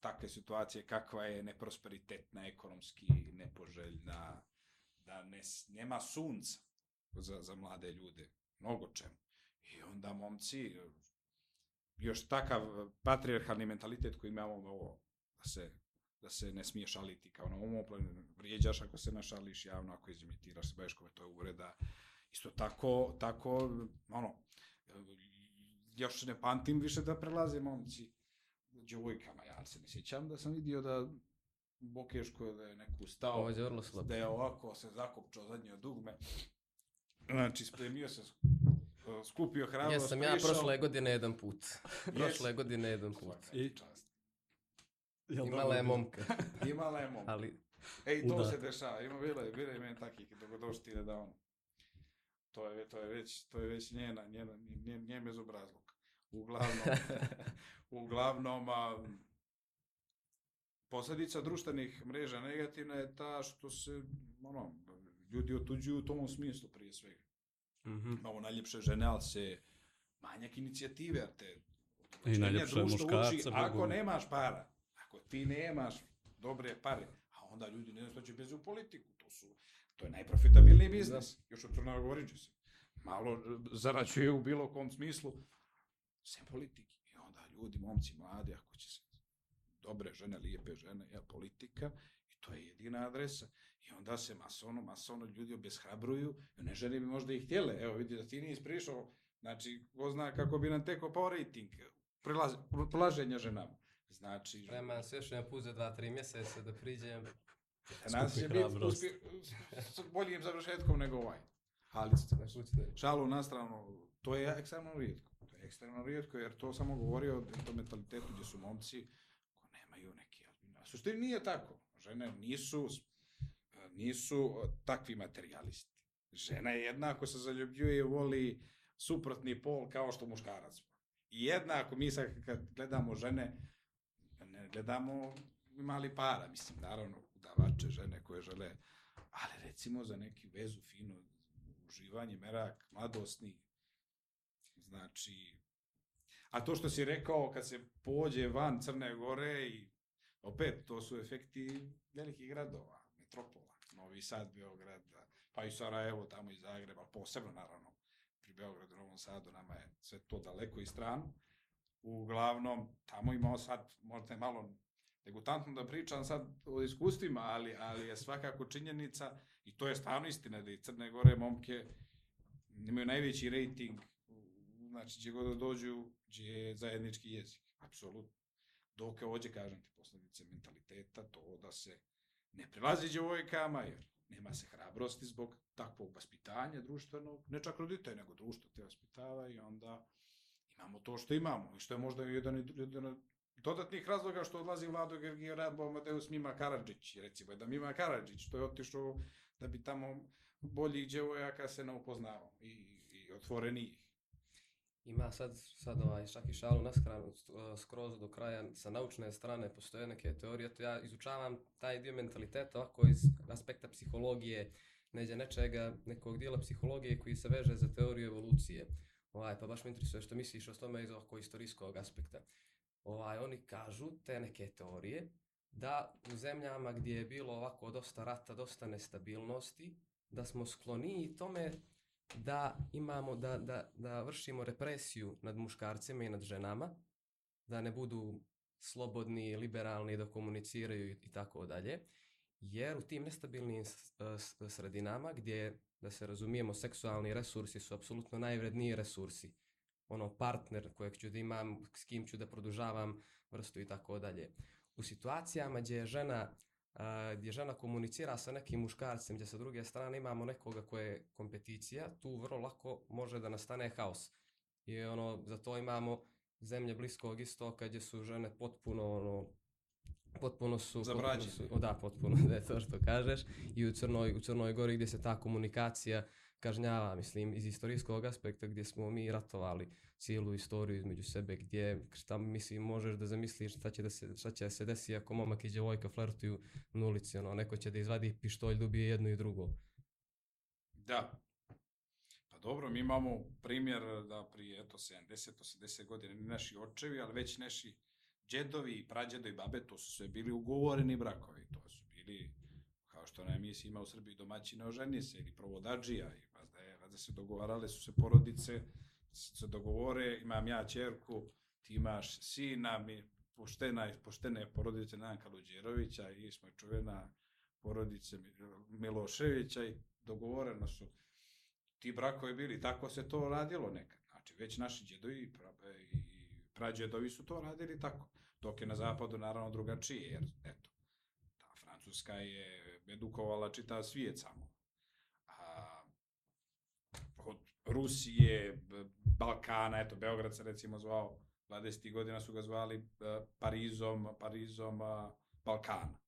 takve situacije kakva je neprosperitetna, ekonomski nepoželjna, da ne, nema sunca za, za mlade ljude, mnogo čemu. I onda momci, još takav patrijarhalni mentalitet koji imamo ovo, da se, da se ne smije šaliti kao na omoplanu, vrijeđaš ako se našališ javno, ako izimitiraš se baješ kome to je uvreda. Isto tako, tako, ono, još ne pamtim više da prelaze momci djevojkama, ja se ne sjećam da sam vidio da u Bokeškoj da je neko stao, Ovo je vrlo slabo. da je ovako se zakopčao zadnje dugme, znači spremio se, skupio hrabrost, Jesam ja prošle godine jedan put. prošle godine jedan put. I- čast. Jel Imala je momka, Imala je mom. ali Ej, to Udata. se dešava. Ima bilo je, bilo je meni takih dok došli ti da on. To je, to je već, to je već njena, njena, njen, njen bezobrazluk. Uglavnom, uglavnom, a, posljedica društvenih mreža negativna je ta što se, ono, ljudi otuđuju u tom smislu prije svega. Mhm. Imamo najljepše žene, ali se manjak inicijative, jer te I najljepše društvo uči, muškarca, ako Bogu. nemaš para, ako ti nemaš dobre pare, a onda ljudi ne znam što će bez u politiku, to su, to je najprofitabilniji biznis, još od ću se. Malo e, zarađuje u bilo kom smislu, sem politike. I onda ljudi, momci, mladi, ako će se dobre žene, lijepe žene, ja, politika, i to je jedina adresa. I onda se masovno, masovno ljudi obeshrabruju, i one žene bi možda i htjele, evo vidi da ti nisi prišao, znači, ko zna kako bi nam tekao pao rating, prilaze, prilaženja ženama. Znači, Spreman se još jedan put za dva, tri mjeseca da priđem. nas će Skupi biti uspje, s boljim završetkom nego ovaj. Ali, šalu na stranu, to je ekstremno rijetko. To je ekstremno rijetko, jer to samo govori o tom mentalitetu gdje su momci ko nemaju neki ozbiljni. A suštini nije tako. Žene nisu, nisu takvi materijalisti. Žena je jednako se zaljubljuje i voli suprotni pol kao što muškarac. I jednako mi sad kad gledamo žene, ne gledamo mali para, mislim, naravno, udavače žene koje žele, ali recimo za neki vezu fino, uživanje, merak, mladosni, znači, a to što si rekao kad se pođe van Crne Gore i opet, to su efekti velikih gradova, metropola, Novi Sad, Beograd, pa i Sarajevo, tamo i Zagreb, ali posebno naravno pri Beogradu, Novom Sadu, nama je sve to daleko i strano. Uglavnom, tamo imao sad, možda je malo degutantno da pričam sad o iskustvima, ali, ali je svakako činjenica, i to je stvarno istina, da i Crne Gore momke imaju najveći rating, znači gdje god da dođu, gdje je zajednički jezik, apsolutno. Dok je ovdje, kažem ti, posljedice mentaliteta, to da se ne prilazi djevojkama, jer nema se hrabrosti zbog takvog vaspitanja društvenog, ne čak roditelj, nego društvo te vaspitava i onda imamo to što imamo i što je možda jedan, jedan od dodatnih razloga što odlazi Vlado Gergijorabo Amadeus Mima Karadžić, recimo, da Mima Karadžić, to je otišao da bi tamo boljih djevojaka se ne upoznao i, i otvorenijih. Ima sad, sad ovaj, čak i šalu naskranu uh, skroz do kraja sa naučne strane, postoje neke teorije, to ja izučavam taj dio mentaliteta ovako iz aspekta psihologije, neđe nečega, nekog dijela psihologije koji se veže za teoriju evolucije. Ovaj, pa baš me interesuje što misliš o tome iz ovako istorijskog aspekta. Ovaj, oni kažu, te neke teorije, da u zemljama gdje je bilo ovako dosta rata, dosta nestabilnosti, da smo skloniji tome da imamo, da, da, da vršimo represiju nad muškarcima i nad ženama, da ne budu slobodni, liberalni, da komuniciraju i, tako dalje. Jer u tim nestabilnim sredinama gdje, da se razumijemo, seksualni resursi su apsolutno najvredniji resursi. Ono, partner kojeg ću da imam, s kim ću da produžavam vrstu i tako dalje. U situacijama gdje je žena gdje žena komunicira sa nekim muškarcem, gdje sa druge strane imamo nekoga koje je kompeticija, tu vrlo lako može da nastane haos. I ono, za to imamo zemlje bliskog istoka gdje su žene potpuno ono, potpuno su Zabrađene. potpuno su, o da, potpuno, da je to što kažeš. I u Crnoj, u Crnoj Gori gdje se ta komunikacija kažnjava, mislim, iz istorijskog aspekta gdje smo mi ratovali cijelu istoriju između sebe, gdje, šta mislim, možeš da zamisliš šta će da se, šta će se desi ako momak i djevojka flertuju na ulici, ono, neko će da izvadi pištolj, ubije jedno i drugo. Da. Pa dobro, mi imamo primjer da prije, eto, 70-80 godina, ni naši očevi, ali već naši džedovi i prađedo i babe, to su sve bili ugovoreni brakovi, to su bili, kao što na emisiji ima u Srbiji domaćine oženi se, ili provodađija, i pa da, je, da se dogovarale su se porodice, se dogovore, imam ja čerku, ti imaš sina, mi poštena, poštene porodice Nanka Luđerovića i smo čuvena porodice Miloševića i dogovoreno su ti brakovi bili, tako se to radilo nekad. Znači, već naši djedovi i prađedovi su to radili tako. Dok je na zapadu naravno drugačije, jer eto, ta Francuska je edukovala čitav svijet samo. A, od Rusije, Balkana, eto, Beograd se recimo zvao, 20. godina su ga zvali Parizom, Parizom Balkana.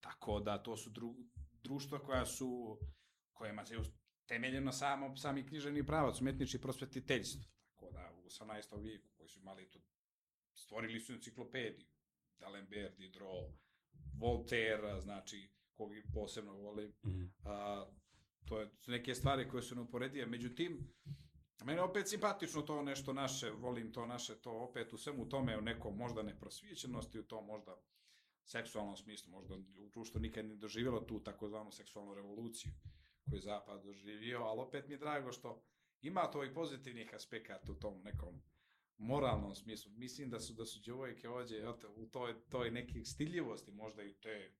Tako da to su dru, društva koja su, kojima se temeljeno samo, sami knjiženi pravac, umetnički prosvetiteljstvo. Tako da u 18. vijeku koji su imali to, stvorili su enciklopediju. D'Alembert, Diderot, Voltaire, znači, kogi posebno voli. Mm a, to je neke stvari koje su neuporedive. Međutim, Mene opet simpatično to nešto naše, volim to naše, to opet u svemu tome, u nekom možda neprosvijećenosti, u tom možda seksualnom smislu, možda u društvu nikad ne doživjelo tu takozvanu seksualnu revoluciju koju je Zapad doživio, ali opet mi je drago što ima to i pozitivnih aspekata u tom nekom moralnom smislu. Mislim da su da su djevojke ovdje u toj, toj nekih stiljivosti, možda i te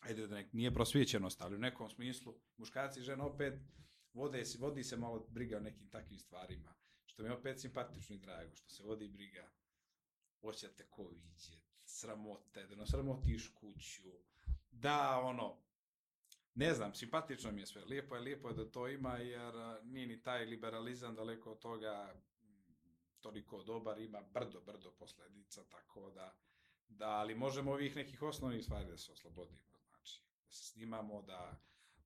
ajde da nek, nije prosvjećenost, ali u nekom smislu muškarci i žene opet vode, vodi se malo briga o nekim takvim stvarima, što mi je opet simpatično i drago, što se vodi briga, hoćete ko vidje, sramote, da no sramotiš kuću, da ono, ne znam, simpatično mi je sve, lijepo je, lijepo je da to ima, jer nije ni taj liberalizam daleko od toga toliko dobar, ima brdo, brdo posledica, tako da, da, ali možemo ovih nekih osnovnih stvari da se oslobodimo, se snimamo, da,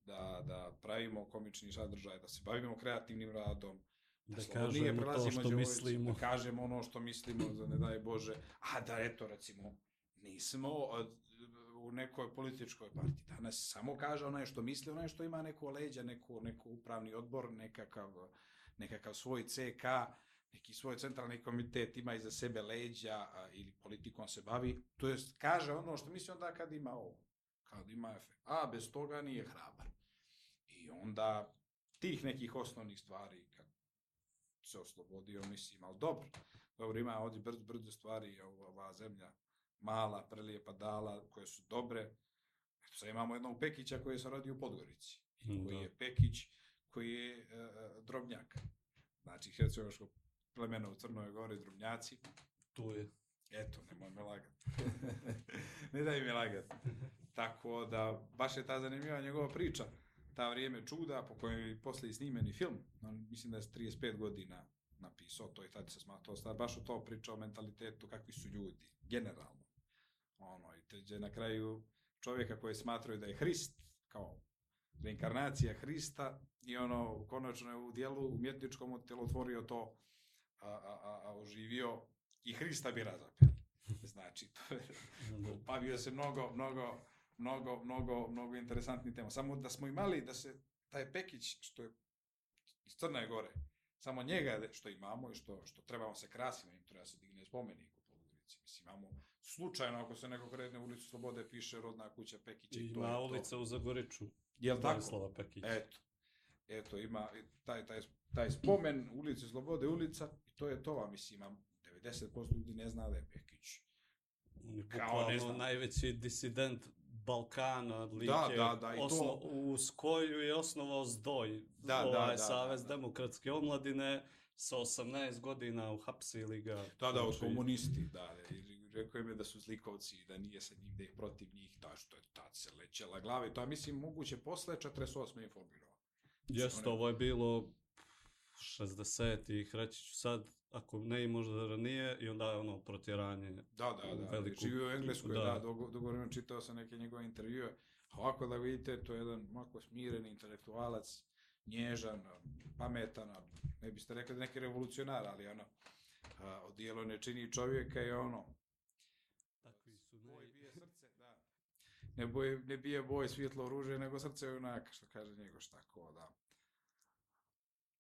da, da pravimo komični sadržaj, da se bavimo kreativnim radom, da, da kažemo to što mislimo. Da kažemo ono što mislimo, da ne daj Bože. A da, eto, recimo, nismo u nekoj političkoj partiji. Danas samo kaže onaj što misli, onaj što ima neko leđa, neko, neko upravni odbor, nekakav, nekakav svoj CK, neki svoj centralni komitet ima iza sebe leđa a, ili politikom se bavi, to jest kaže ono što misli onda kad ima ovo, kad ima efekt. A bez toga nije hrabar. I onda tih nekih osnovnih stvari kad se oslobodio, mislim, ali dobro, dobro ima ovdje brdo, brdo stvari, ova zemlja mala, prelijepa dala, koje su dobre. Eto, sad imamo jednog Pekića koji se rodi u Podgorici, i koji da. je Pekić, koji je uh, drobnjak. Znači, hercegovačko plemeno u Crnoj Gori, drobnjaci. Tu je. Eto, nemoj me lagati. ne daj mi lagati. Tako da, baš je ta zanimljiva njegova priča ta vrijeme čuda, po kojem je posle i snimeni film, on, mislim da je 35 godina napisao to i tad se smatrao star, baš o to pričao o mentalitetu, kakvi su ljudi, generalno. Ono, i teđe na kraju čovjeka koji smatraju da je Hrist, kao reinkarnacija Hrista, i ono, konačno je u dijelu umjetničkom otvorio to, a, a, a, oživio i Hrista bi razapeli. Znači, to je, bavio se mnogo, mnogo, mnogo, mnogo, mnogo interesantnih tema. Samo da smo imali, da se taj Pekić, što je iz Crne Gore, samo njega što imamo i što, što trebamo se krasimo, im treba se digne spomenik u ulici. Mislim, imamo slučajno, ako se neko kredne u ulicu Slobode, piše rodna kuća Pekića. I ima ulica u Zagoriču. Jel tako? Vojislava Pekića. Eto. Eto, ima taj, taj, taj spomen ulici Slobode ulica i to je to, a mislim, imam 90% ljudi ne zna da je Pekić. Kao, ne znam. najveći disident Balkana, lik Da, je da, da, i to- osno, u Skoju je osnovao Zdoj, Da, da, ovaj, da, Savez da, da. demokratske omladine, sa 18 godina uhapsili ga. Da, da, od Znači, komunisti, da, i rekao je da su zlikovci, da nije sa njim, da ih protiv njih, da što je tad se lećela glava i to, ja mislim, moguće posle 48. informirao. Jeste, One- ovo je bilo 60-ih, reći ću sad, ako ne i možda ranije, i onda je ono protjeranje. Da, da, da, Veliku- živio u Engleskoj, da, da. dugo, dugo vremena čitao sam neke njegove intervjue, a ovako da vidite, to je jedan ovako smiren intelektualac, nježan, pametan, ne biste rekli da neki revolucionar, ali ono, a, odijelo ne čini čovjeka i ono, Takvi su boj naj... bije srce, da. Ne, boj, ne bije boj svjetlo oružje, nego srce je onak, što kaže njegov tako, da.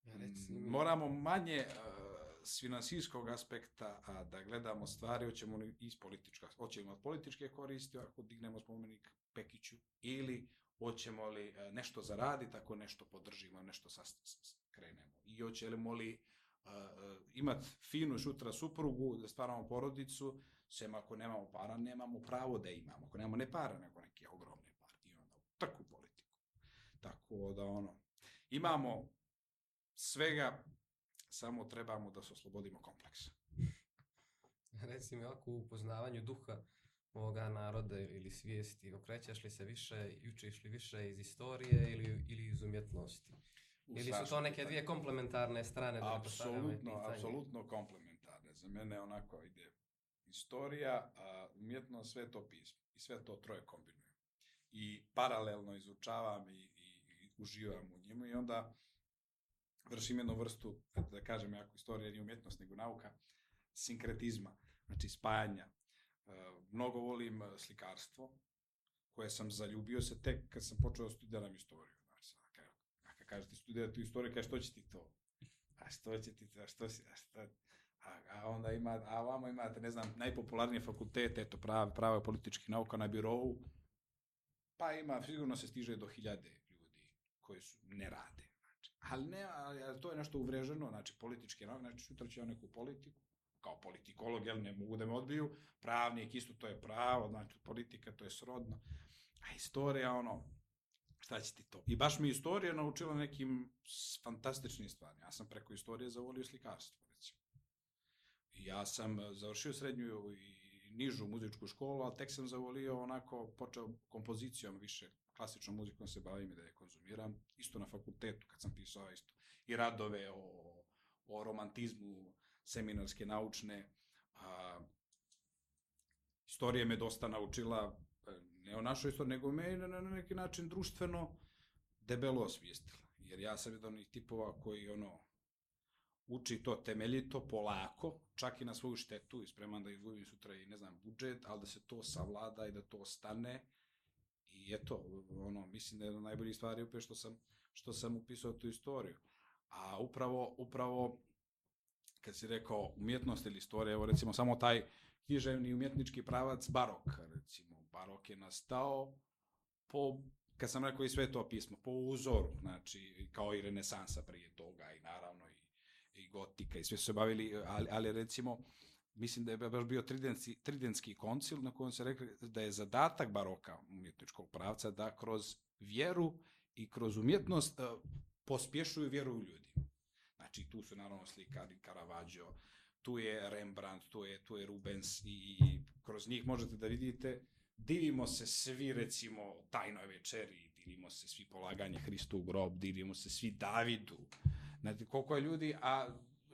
Ja, reci mi- Moramo manje uh, s finansijskog aspekta a, da gledamo stvari, hoćemo li iz politička, hoćemo od političke koristi ako dignemo spomenik Pekiću ili hoćemo li uh, nešto zaraditi ako nešto podržimo, nešto krenemo. I hoćemo li uh, uh, imati finu šutra suprugu, da stvaramo porodicu, sem ako nemamo para, nemamo pravo da imamo. Ako nemamo ne para, nego neke ogromne pare. I onda u trku politiku. Tako da ono, imamo svega, samo trebamo da se oslobodimo kompleksa. Reci mi ovako u upoznavanju duha ovoga naroda ili svijesti, okrećaš li se više, učiš li više iz istorije ili, ili iz umjetnosti? Ili su to neke dvije komplementarne strane da Apsolutno, apsolutno komplementarne. Za mene onako ide istorija, a umjetnost sve to pismo. I sve to troje kombinujem. I paralelno izučavam i, i, i uživam u njemu i onda vršim jednu vrstu, da kažem, jako istorija nije umjetnost, nego nauka, sinkretizma, znači spajanja. E, mnogo volim e, slikarstvo, koje sam zaljubio se tek kad sam počeo da studiram istoriju. Znači, kad, kažete studirati istoriju, kaže što će ti to? A što će ti to? A što si, a šta? A, a onda ima, a vamo imate, ne znam, najpopularnije fakultete, eto, pravo, pravo i političkih nauka na birovu, pa ima, sigurno se stiže do hiljade ljudi koji su, ne rade. Ali ne, ali, to je nešto uvreženo, znači političke nauke, znači sutra će on neku politiku, kao politikolog, jel ne mogu da me odbiju, pravnik isto to je pravo, znači politika to je srodno, a istorija ono, šta će ti to? I baš mi istorija naučila nekim fantastičnim stvarima. Ja sam preko istorije zavolio slikarstvo, recimo. Ja sam e, završio srednju i nižu muzičku školu, ali tek sam zavolio onako, počeo kompozicijom više, klasičnom muzikom se bavim i da je konzumiram, isto na fakultetu kad sam pisao isto i radove o, o romantizmu, seminarske, naučne, a, istorija me dosta naučila, e, ne o našoj istoriji, nego me na, na neki način društveno debelo osvijestila. Jer ja sam jedan od onih tipova koji ono, uči to temeljito, polako, čak i na svoju štetu i spreman da izgubim sutra i ne znam budžet, ali da se to savlada i da to stane. I eto, ono, mislim da je jedna najboljih stvari upravo što sam, što sam upisao tu istoriju. A upravo, upravo, kad si rekao umjetnost ili istorija, evo recimo samo taj književni umjetnički pravac barok, recimo, barok je nastao po, kad sam rekao i sve to pismo, po uzoru, znači, kao i renesansa prije toga i naravno i, i gotika i sve su se bavili, ali, ali recimo, mislim da je baš bio tridenski, tridenski koncil na kojem se rekli da je zadatak baroka umjetničkog pravca da kroz vjeru i kroz umjetnost uh, pospješuju vjeru u ljudi. Znači, tu su naravno slikari Caravaggio, tu je Rembrandt, tu je, tu je Rubens i, i kroz njih možete da vidite divimo se svi recimo tajnoj večeri, divimo se svi polaganje Hristu u grob, divimo se svi Davidu. Znate, koliko je ljudi, a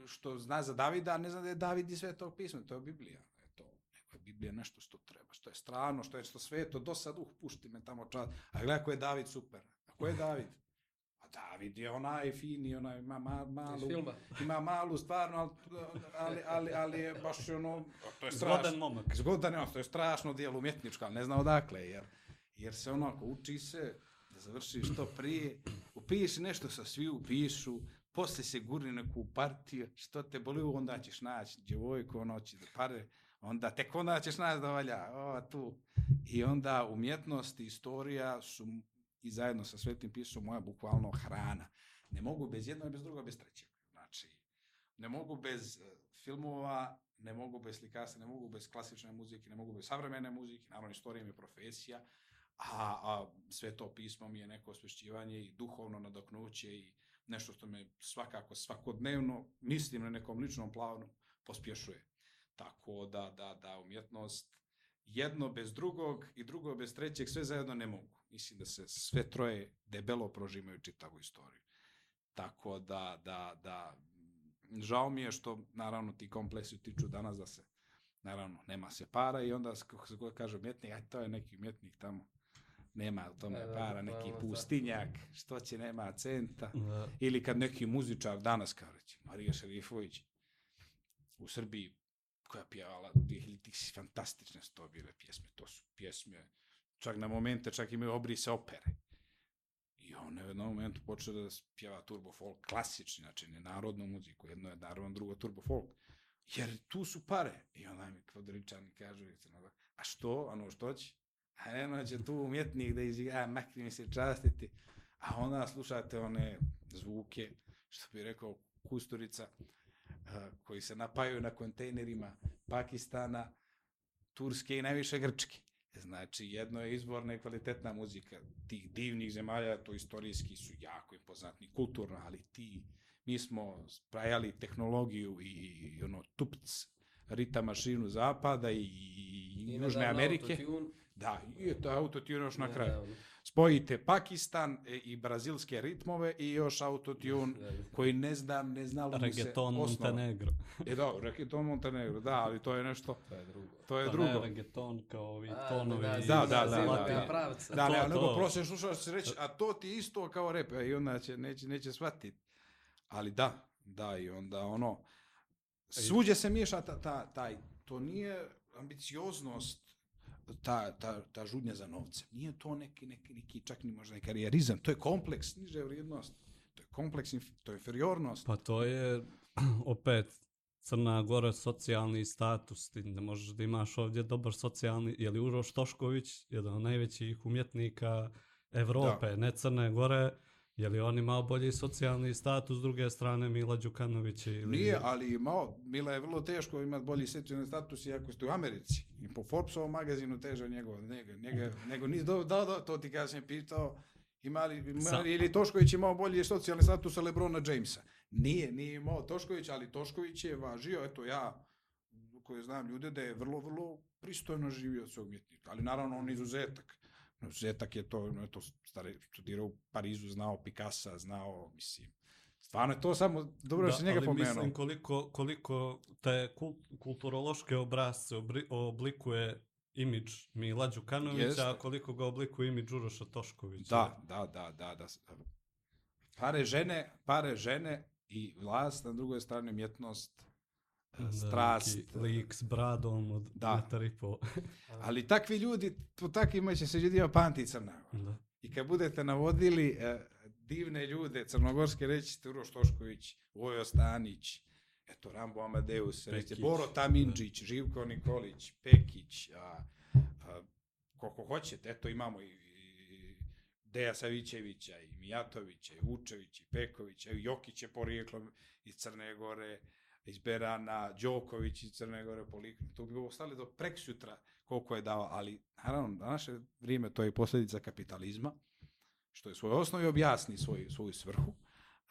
što zna za Davida, a ne zna da je David i sve to pismo, to je Biblija. E to, nego je Biblija nešto što treba, što je strano, što je što sveto, do sad, uh, pušti me tamo čas. A gledaj ko je David super. A ko je David? A David je onaj fini, onaj ima ma, Iz malu, ima malu stvarno, ali, ali, ali, ali je baš ono, to je Zgodan strašno. momak. Zgodan je to je strašno dijelo umjetničko, ali ne zna odakle, jer, jer se onako uči se da završi što prije, upiši nešto sa svi upišu, posle se gurni neku partiju, što te boli, onda ćeš naći djevojku, ono će da pare, onda tek onda ćeš naći da valja, o, tu. I onda umjetnost i istorija su i zajedno sa svetim pisom moja bukvalno hrana. Ne mogu bez jednog, bez drugog, bez trećeg. Znači, ne mogu bez eh, filmova, ne mogu bez slikarstva, ne mogu bez klasične muzike, ne mogu bez savremene muzike, naravno istorija mi je profesija, a, a sve to pismo mi je neko osvešćivanje i duhovno nadoknuće i nešto što me svakako svakodnevno, mislim na nekom ličnom planu, pospješuje. Tako da, da, da umjetnost jedno bez drugog i drugo bez trećeg sve zajedno ne mogu. Mislim da se sve troje debelo prožimaju čitavu istoriju. Tako da, da, da, žao mi je što, naravno, ti kompleksi tiču danas da se, naravno, nema se para i onda, kako se kaže umjetnik, aj, to je neki umjetnik tamo, nema tome da, para, neki pustinjak, što će nema centa. Da. Ili kad neki muzičar danas, kao reći, Marija Šerifović, u Srbiji, koja je pjevala tih, tih fantastične su to bile pjesme, to su pjesme, čak na momente, čak imaju obrise opere. I on je u jednom momentu počeo da pjeva turbo folk, klasični, znači ne narodnu muziku, jedno je naravno, drugo turbo folk. Jer tu su pare. I onda mi Kvadričani kažu, a što, ano što će? A eno će tu umjetnik da izigra, a makni mi se častiti. A onda slušate one zvuke, što bi rekao Kusturica, a, koji se napajaju na kontejnerima Pakistana, Turske i najviše Grčke. Znači, jedno je izvorna i kvalitetna muzika tih divnih zemalja, to istorijski su jako impozantni, kulturno, ali ti, mi smo sprajali tehnologiju i, i ono, tupc, rita mašinu zapada i, i, i Južne Amerike. autotune. Da, i to autotune još na kraju. Spojite Pakistan e, i brazilske ritmove i još autotune Da, da. koji ne znam, ne znalo mu se Reggaeton. Montenegro. E da, reggaeton Montenegro, da, ali to je nešto, To je drugo. to je Pa drugo. ne, reggaeton kao ovi A, tonovi. da, da, da, da, da, da. Da, To- nego prosječan slušalac će reći, a to ti isto kao rep, i onda će, neće, neće shvatiti. Ali da, da, i onda ono, svuđe se miješa ta, ta, taj, to nije ambicioznost, ta, ta, ta žudnja za novcem. Nije to neki, neki, neki čak ni možda neki karijerizam, to je kompleks niže vrijednosti. To je kompleks, to je inferiornost. Pa to je opet Crna Gora socijalni status, ti ne možeš da imaš ovdje dobar socijalni, je li Uroš Tošković, jedan od najvećih umjetnika Evrope, ne Crne Gore, je li on imao bolji socijalni status, s druge strane Mila Đukanović ili... Nije, ali malo, Mila je vrlo teško imati bolji socijalni status iako ste u Americi. I po Forbesovom magazinu teže njega, njega, nego nisi do, da, da, to ti kasnije pitao, ima li, ima Sa- li, ili Tošković imao bolji socijalni status od Lebrona Jamesa. Nije, nije imao Tošković, ali Tošković je važio, eto ja, koji znam ljude, da je vrlo, vrlo pristojno živio od svog umjetnika. Ali naravno on izuzetak. Izuzetak je to, eto, stari, studirao u Parizu, znao Picasa, znao, mislim, Stvarno je to samo, dobro da, se njega pomenuo. mislim koliko, koliko te kul, kulturološke obrazce obri- oblikuje imidž Mila Đukanovića, Jeste. a koliko ga oblikuje imidž Uroša Toškovića. Da, da, da, da, da. Pare žene, pare žene i vlast, na drugoj strani umjetnost, Da, strast. neki lik s bradom od Da. metar i po. Ali takvi ljudi, po takvima će se ljudima pamti Crna Gora. da. I kad budete navodili e, divne ljude crnogorske, reći ćete Uroš Tošković, Vojo Stanić, eto Rambo Amadeus, reći Pekić, Boro Tamindžić, Živko Nikolić, Pekić, a, a, koliko hoćete, eto imamo i, i Deja Savićevića, i Mijatovića, i Vučevića, i Pekovića, i Jokić je porijeklom iz Crne Gore, iz Berana, Đoković iz Crne Gore, Poliklom. Tu bi ostali do preksutra koliko je dao, ali naravno, na naše vrijeme to je posljedica kapitalizma, što je u svojoj osnovi objasni svoj, svoju svrhu,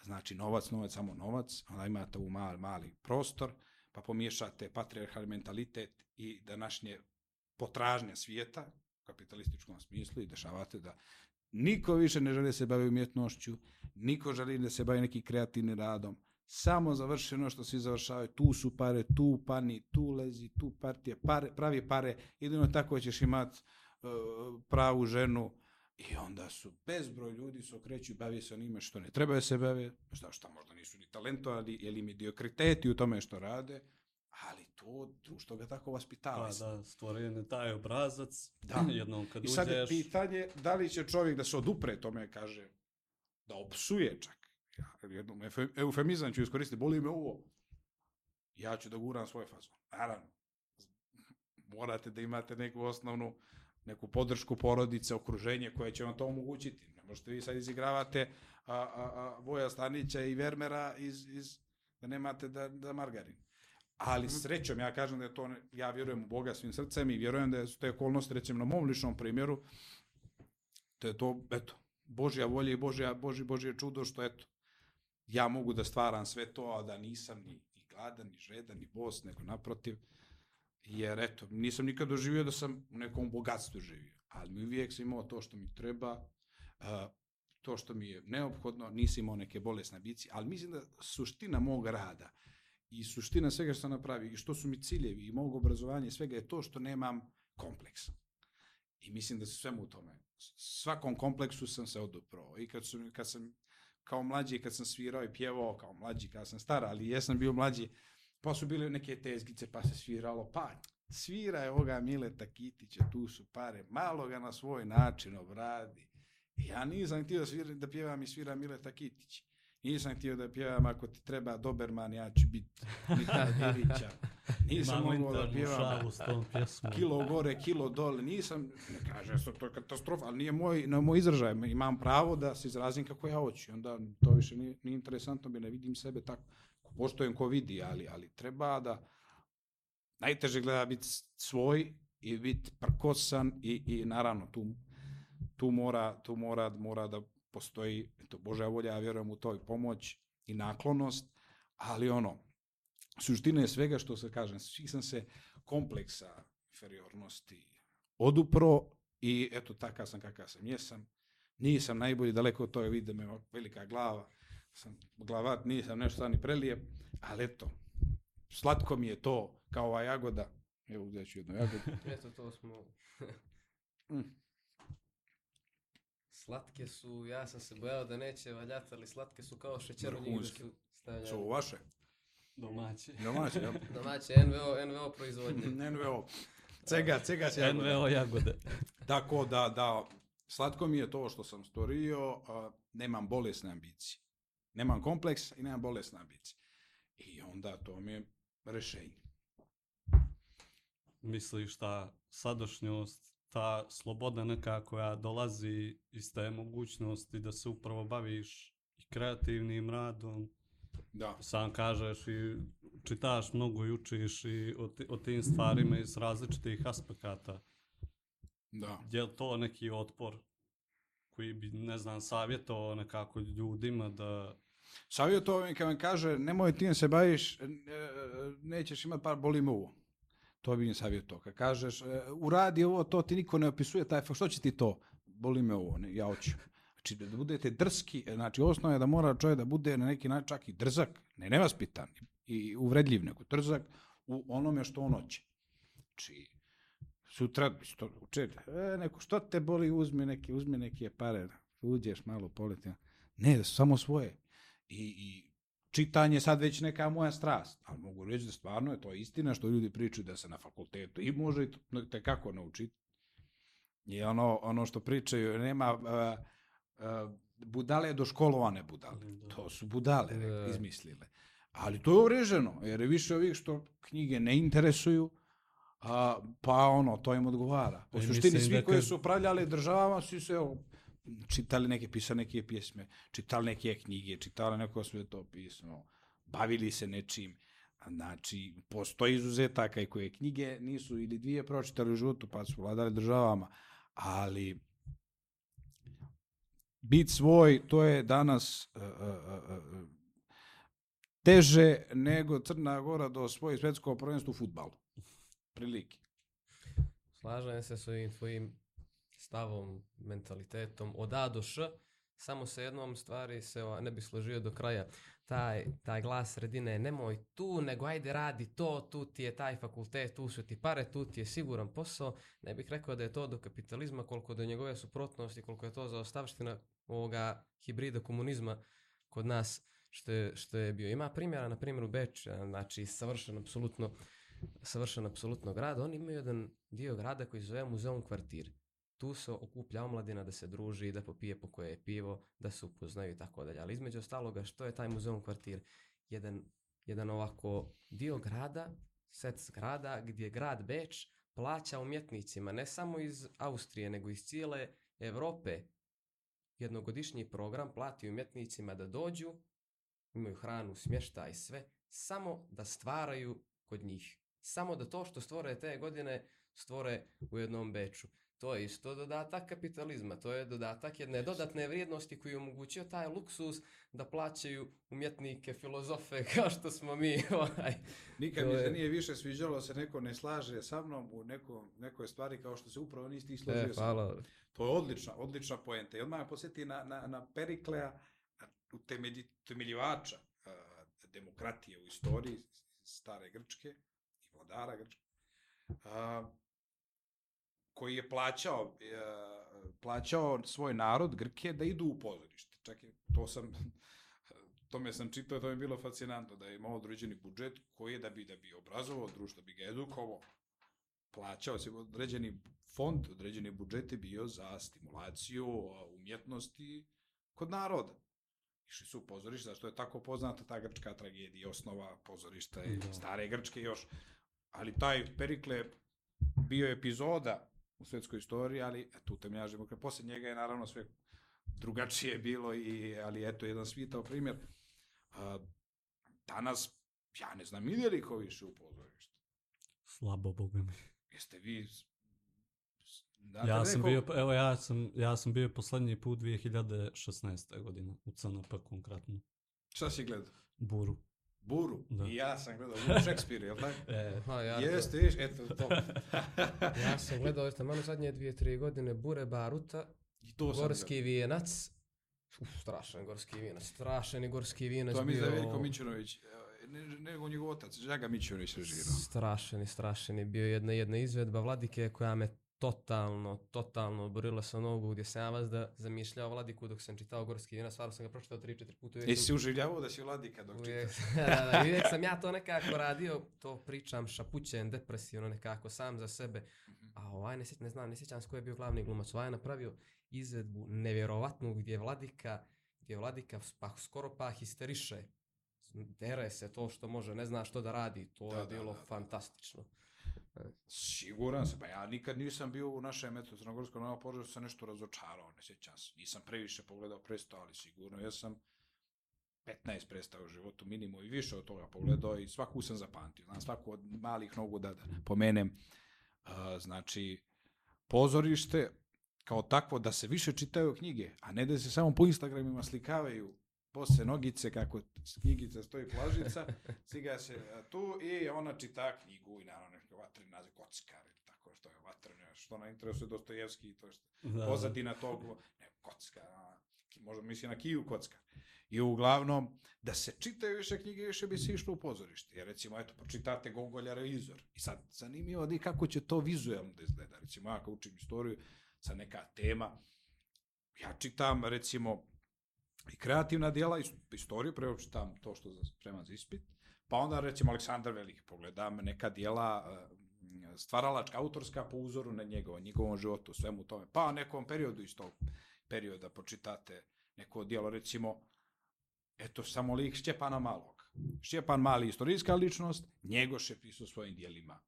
znači novac, novac, samo novac, onda imate u mal, mali prostor, pa pomiješate patriarhalni mentalitet i današnje potražnja svijeta, u kapitalističkom smislu, i dešavate da niko više ne želi da se bavi umjetnošću, niko želi da se bavi nekim kreativnim radom, samo završi ono što svi završavaju, tu su pare, tu pani, tu lezi, tu partija, pare, pravi pare, jedino tako ćeš imat uh, pravu ženu, I onda su bezbroj ljudi se okreću i bavi se onime što ne treba da se bave, šta, šta možda nisu ni talentovani ili mediokriteti u tome što rade, ali to društvo ga tako vaspitava. Pa da, stvoren je taj obrazac, Da. jednom kad I sad je pitanje da li će čovjek da se odupre tome, kaže, da opsuje čak. Jednom eufemizam ću iskoristiti, boli me ovo. Ja ću da guram svoj fazon. Naravno, morate da imate neku osnovnu, neku podršku porodice, okruženje koje će vam to omogućiti. Ne možete vi sad izigravate a, a, a Voja Stanića i Vermera iz, iz, da nemate da, da margarin. Ali srećom, ja kažem da je to, ja vjerujem u Boga svim srcem i vjerujem da su te okolnosti, recimo na mom ličnom primjeru, da je to, eto, Božja volja i Božja, Boži, Božje čudo što, eto, ja mogu da stvaram sve to, a da nisam ni, ni gladan, ni žedan, ni bos, nego naprotiv, jer eto, nisam nikad doživio da sam u nekom bogatstvu živio, ali mi uvijek sam imao to što mi treba, a, to što mi je neophodno, nisam imao neke bolesne ambicije, ali mislim da suština mog rada i suština svega što sam napravio i što su mi ciljevi i mog obrazovanja i svega je to što nemam kompleksa. I mislim da se svemu u tome, svakom kompleksu sam se oduprao. I kad, su, kad sam kao mlađi, kad sam svirao i pjevao, kao mlađi, kad sam star, ali jesam bio mlađi, pa su bile neke tezgice, pa se sviralo, pa svira je ovoga Mileta Kitića, tu su pare, malo ga na svoj način obradi. Ja nisam htio da, sviram, da pjevam i svira Mileta Kitić. Nisam htio da pjevam ako ti treba Doberman, ja ću biti Mita Dirića. Nisam mogao da pjevam. kilo gore, kilo dole, nisam, ne kažem što to katastrofa, ali nije moj, na moj izražaj, imam pravo da se izrazim kako ja hoću, i onda to više nije, nije interesantno, bi ne vidim sebe tako, poštojem ko vidi, ali, ali treba da, najteže gleda biti svoj i biti prkosan i, i naravno tu, tu mora, tu mora, mora da postoji, to Božja volja, ja vjerujem u toj pomoć i naklonost, ali ono, suština je svega što se kažem, svih sam se kompleksa inferiornosti odupro i eto takav sam kakav sam jesam. Nisam najbolji, daleko od toga vidim me velika glava, sam glavat, nisam nešto ni prelijep, ali eto, slatko mi je to kao ova jagoda. Evo uzet ću jednu jagodu. Eto, to smo... Mm. Slatke su, ja sam se bojao da neće valjati, ali slatke su kao šećer u njih da su vaše? Domaći. Domaće, jel? Domaće NVO, NVO proizvodnje. NVO. Cega, cega se jagoda. NVO jagode. Tako da, da, slatko mi je to što sam stvorio, a, nemam bolesne ambicije. Nemam kompleks i nemam bolesne ambicije. I onda to mi je rešenje. Misliš ta sadašnjost, ta sloboda neka koja dolazi iz te mogućnosti da se upravo baviš i kreativnim radom, Da. sam kažeš i čitaš mnogo i učiš i o, ti, o tim stvarima iz različitih aspekata. Da. Je li to neki otpor koji bi, ne znam, savjetovao nekako ljudima da... Savjetovao mi kad vam kaže, nemoj tim se baviš, e, nećeš imati par boli me uvo. To bi im savjetovao. Kad kažeš, e, uradi ovo, to ti niko ne opisuje, taj, što će ti to? Boli me ovo, ne, ja hoću. Znači, da budete drski, e, znači, osnova je da mora čovjek da bude na neki način čak i drzak, ne nevaspitan i uvredljiv, nego drzak u onome što on hoće. Znači, sutra, što, uče, e, neko, što te boli, uzmi neke, uzmi neke pare, uđeš malo poleti. Ne, samo svoje. I, i čitanje sad već neka moja strast, ali mogu reći da stvarno je to istina što ljudi pričaju da se na fakultetu i može te kako naučiti. I ono, ono što pričaju, nema uh, budale do školovane budale. Da. To su budale Da. izmislile. Ali to je uvreženo, jer je više ovih što knjige ne interesuju, a, pa ono, to im odgovara. U i suštini svi da koji su upravljali državama su se čitali neke, pisali neke pjesme, čitali neke knjige, čitali neko svetopismo, bavili se nečim. Znači, postoji izuzetaka i koje knjige nisu ili dvije pročitali u životu, pa su vladali državama, ali bit svoj, to je danas uh, uh, uh, teže nego Crna Gora do svoje svetskog prvenstva u futbalu. Prilike. Slažem se s ovim tvojim stavom, mentalitetom od A do Š. Samo se jednom stvari se ne bi složio do kraja. Taj, taj glas sredine, nemoj tu, nego ajde radi to, tu ti je taj fakultet, tu su ti pare, tu ti je siguran posao. Ne bih rekao da je to do kapitalizma, koliko do njegove suprotnosti, koliko je to za ostavština ovoga hibrida komunizma kod nas što je, što je bio. Ima primjera, na primjer u Beč, znači savršen apsolutno savršen apsolutno grad, oni imaju jedan dio grada koji zove muzeum kvartir. Tu se okuplja omladina da se druži, da popije po koje je pivo, da se upoznaju i tako dalje. Ali između ostaloga, što je taj muzeum kvartir? Jedan, jedan ovako dio grada, set zgrada, gdje grad Beč plaća umjetnicima, ne samo iz Austrije, nego iz cijele Evrope, jednogodišnji program plati umjetnicima da dođu, imaju hranu, smještaj, sve, samo da stvaraju kod njih. Samo da to što stvore te godine stvore u jednom beču. To je isto dodatak kapitalizma, to je dodatak jedne dodatne vrijednosti koji omogućio taj luksus da plaćaju umjetnike, filozofe kao što smo mi. Ovaj. Nikad mi se nije više sviđalo da se neko ne slaže sa mnom u neko, nekoj stvari kao što se upravo nisi ti složio E, hvala. To je odlična, odlična poenta. I odmah me posjeti na, na, na Periklea, utemelji, utemeljivača demokratije u istoriji stare Grčke i vladara Grčke, uh, koji je plaćao, uh, plaćao svoj narod Grke da idu u pozorište. Čak i to sam, tome sam čitao, to mi je bilo fascinantno, da je imao određeni budžet koji je da bi, da bi obrazovao društvo, da bi ga edukovao, plaćao se određeni fond, određeni budžet je bio za stimulaciju umjetnosti kod naroda. Išli su u pozorište, zašto je tako poznata ta grčka tragedija, osnova pozorišta i Da. stare grčke još. Ali taj Perikle bio epizoda u svetskoj istoriji, ali tu temeljažimo, posle njega je naravno sve drugačije bilo, i, ali eto, jedan svitao primjer. A, danas, ja ne znam, ide li ko više u pozorište? Slabo, boga mi. Jeste vi... znate Ja sam nekog- bio, evo ja sam, ja sam bio poslednji put 2016. godine, u CNP konkretno, Šta si gledao? Buru. Buru. Da. I ja sam gledao Buru Šekspira, jel tako? E, ja, Jeste, viš, eto to. ja sam gledao eto, malo zadnje dvije, tri godine Bure Baruta, I to Gorski vijenac. Uf, strašan gorski vijenac, strašan je gorski vijenac. To mi je bio. Veljko Mićunović, e, ne, nego njegov otac, Žaga Mićunović režirao. Strašan i strašan je bio jedna, jedna izvedba Vladike koja me totalno, totalno oborila sa nogu gdje sam ja vas da zamišljao Vladiku dok sam čitao Gorski vijenac, stvarno sam ga pročitao 3-4 puta. uvijek Jesi uživljavao da si vladika dok Uvijek, čitaš? da, da, i uvijek sam ja to nekako radio, to pričam šapućen, depresivno nekako, sam za sebe. Mhm. A ovaj, ne, sjećam, ne znam, ne sjećam se ko je bio glavni glumac. Ovaj je napravio izvedbu nevjerovatnu gdje je Vladika, gdje je Vladika pa skoro pa histeriše. Dere se to što može, ne zna što da radi. To Da, je da, bilo da, da. fantastično. Siguran sam, pa ja nikad nisam bio u našem eto Crnogorskom Novom Požaru, sam nešto razočarao, ne sjećam se. Nisam previše pogledao predstavu, ali sigurno ja sam 15 predstava u životu minimum i više od toga pogledao i svaku sam zapamtio. Znam svaku od malih nogu da, da pomenem. Uh, znači, pozorište kao takvo da se više čitaju knjige, a ne da se samo po Instagramima slikavaju posle nogice kako knjigica stoji plažica, stiga se tu i ona čita knjigu i naravno nešto vatreni naziv kockar ili tako što je vatreno, što na interesuje Dostojevski i to što da, pozadina tog, ne, kocka, a, ki- možda misli na Kiju kocka. I uglavnom, da se čitaju više knjige, više bi se išlo u pozorište. Jer recimo, eto, pročitate Gogolja Revizor. I sad, zanimljivo da i kako će to vizuelno da izgleda. Recimo, ja kao učim istoriju, sa neka tema, ja čitam, recimo, i kreativna dijela, is- istoriju, prvo čitam to što spremam za ispit, pa onda, recimo, Aleksandar Veliki, pogledam neka dijela e, stvaralačka, autorska po uzoru na njegova, njegovom životu, svemu tome. Pa nekom periodu iz tog perioda počitate neko dijelo, recimo, eto, samo lik Šćepana Malog. Šćepan Mali, istorijska ličnost, Njegoš je pisao svojim dijelima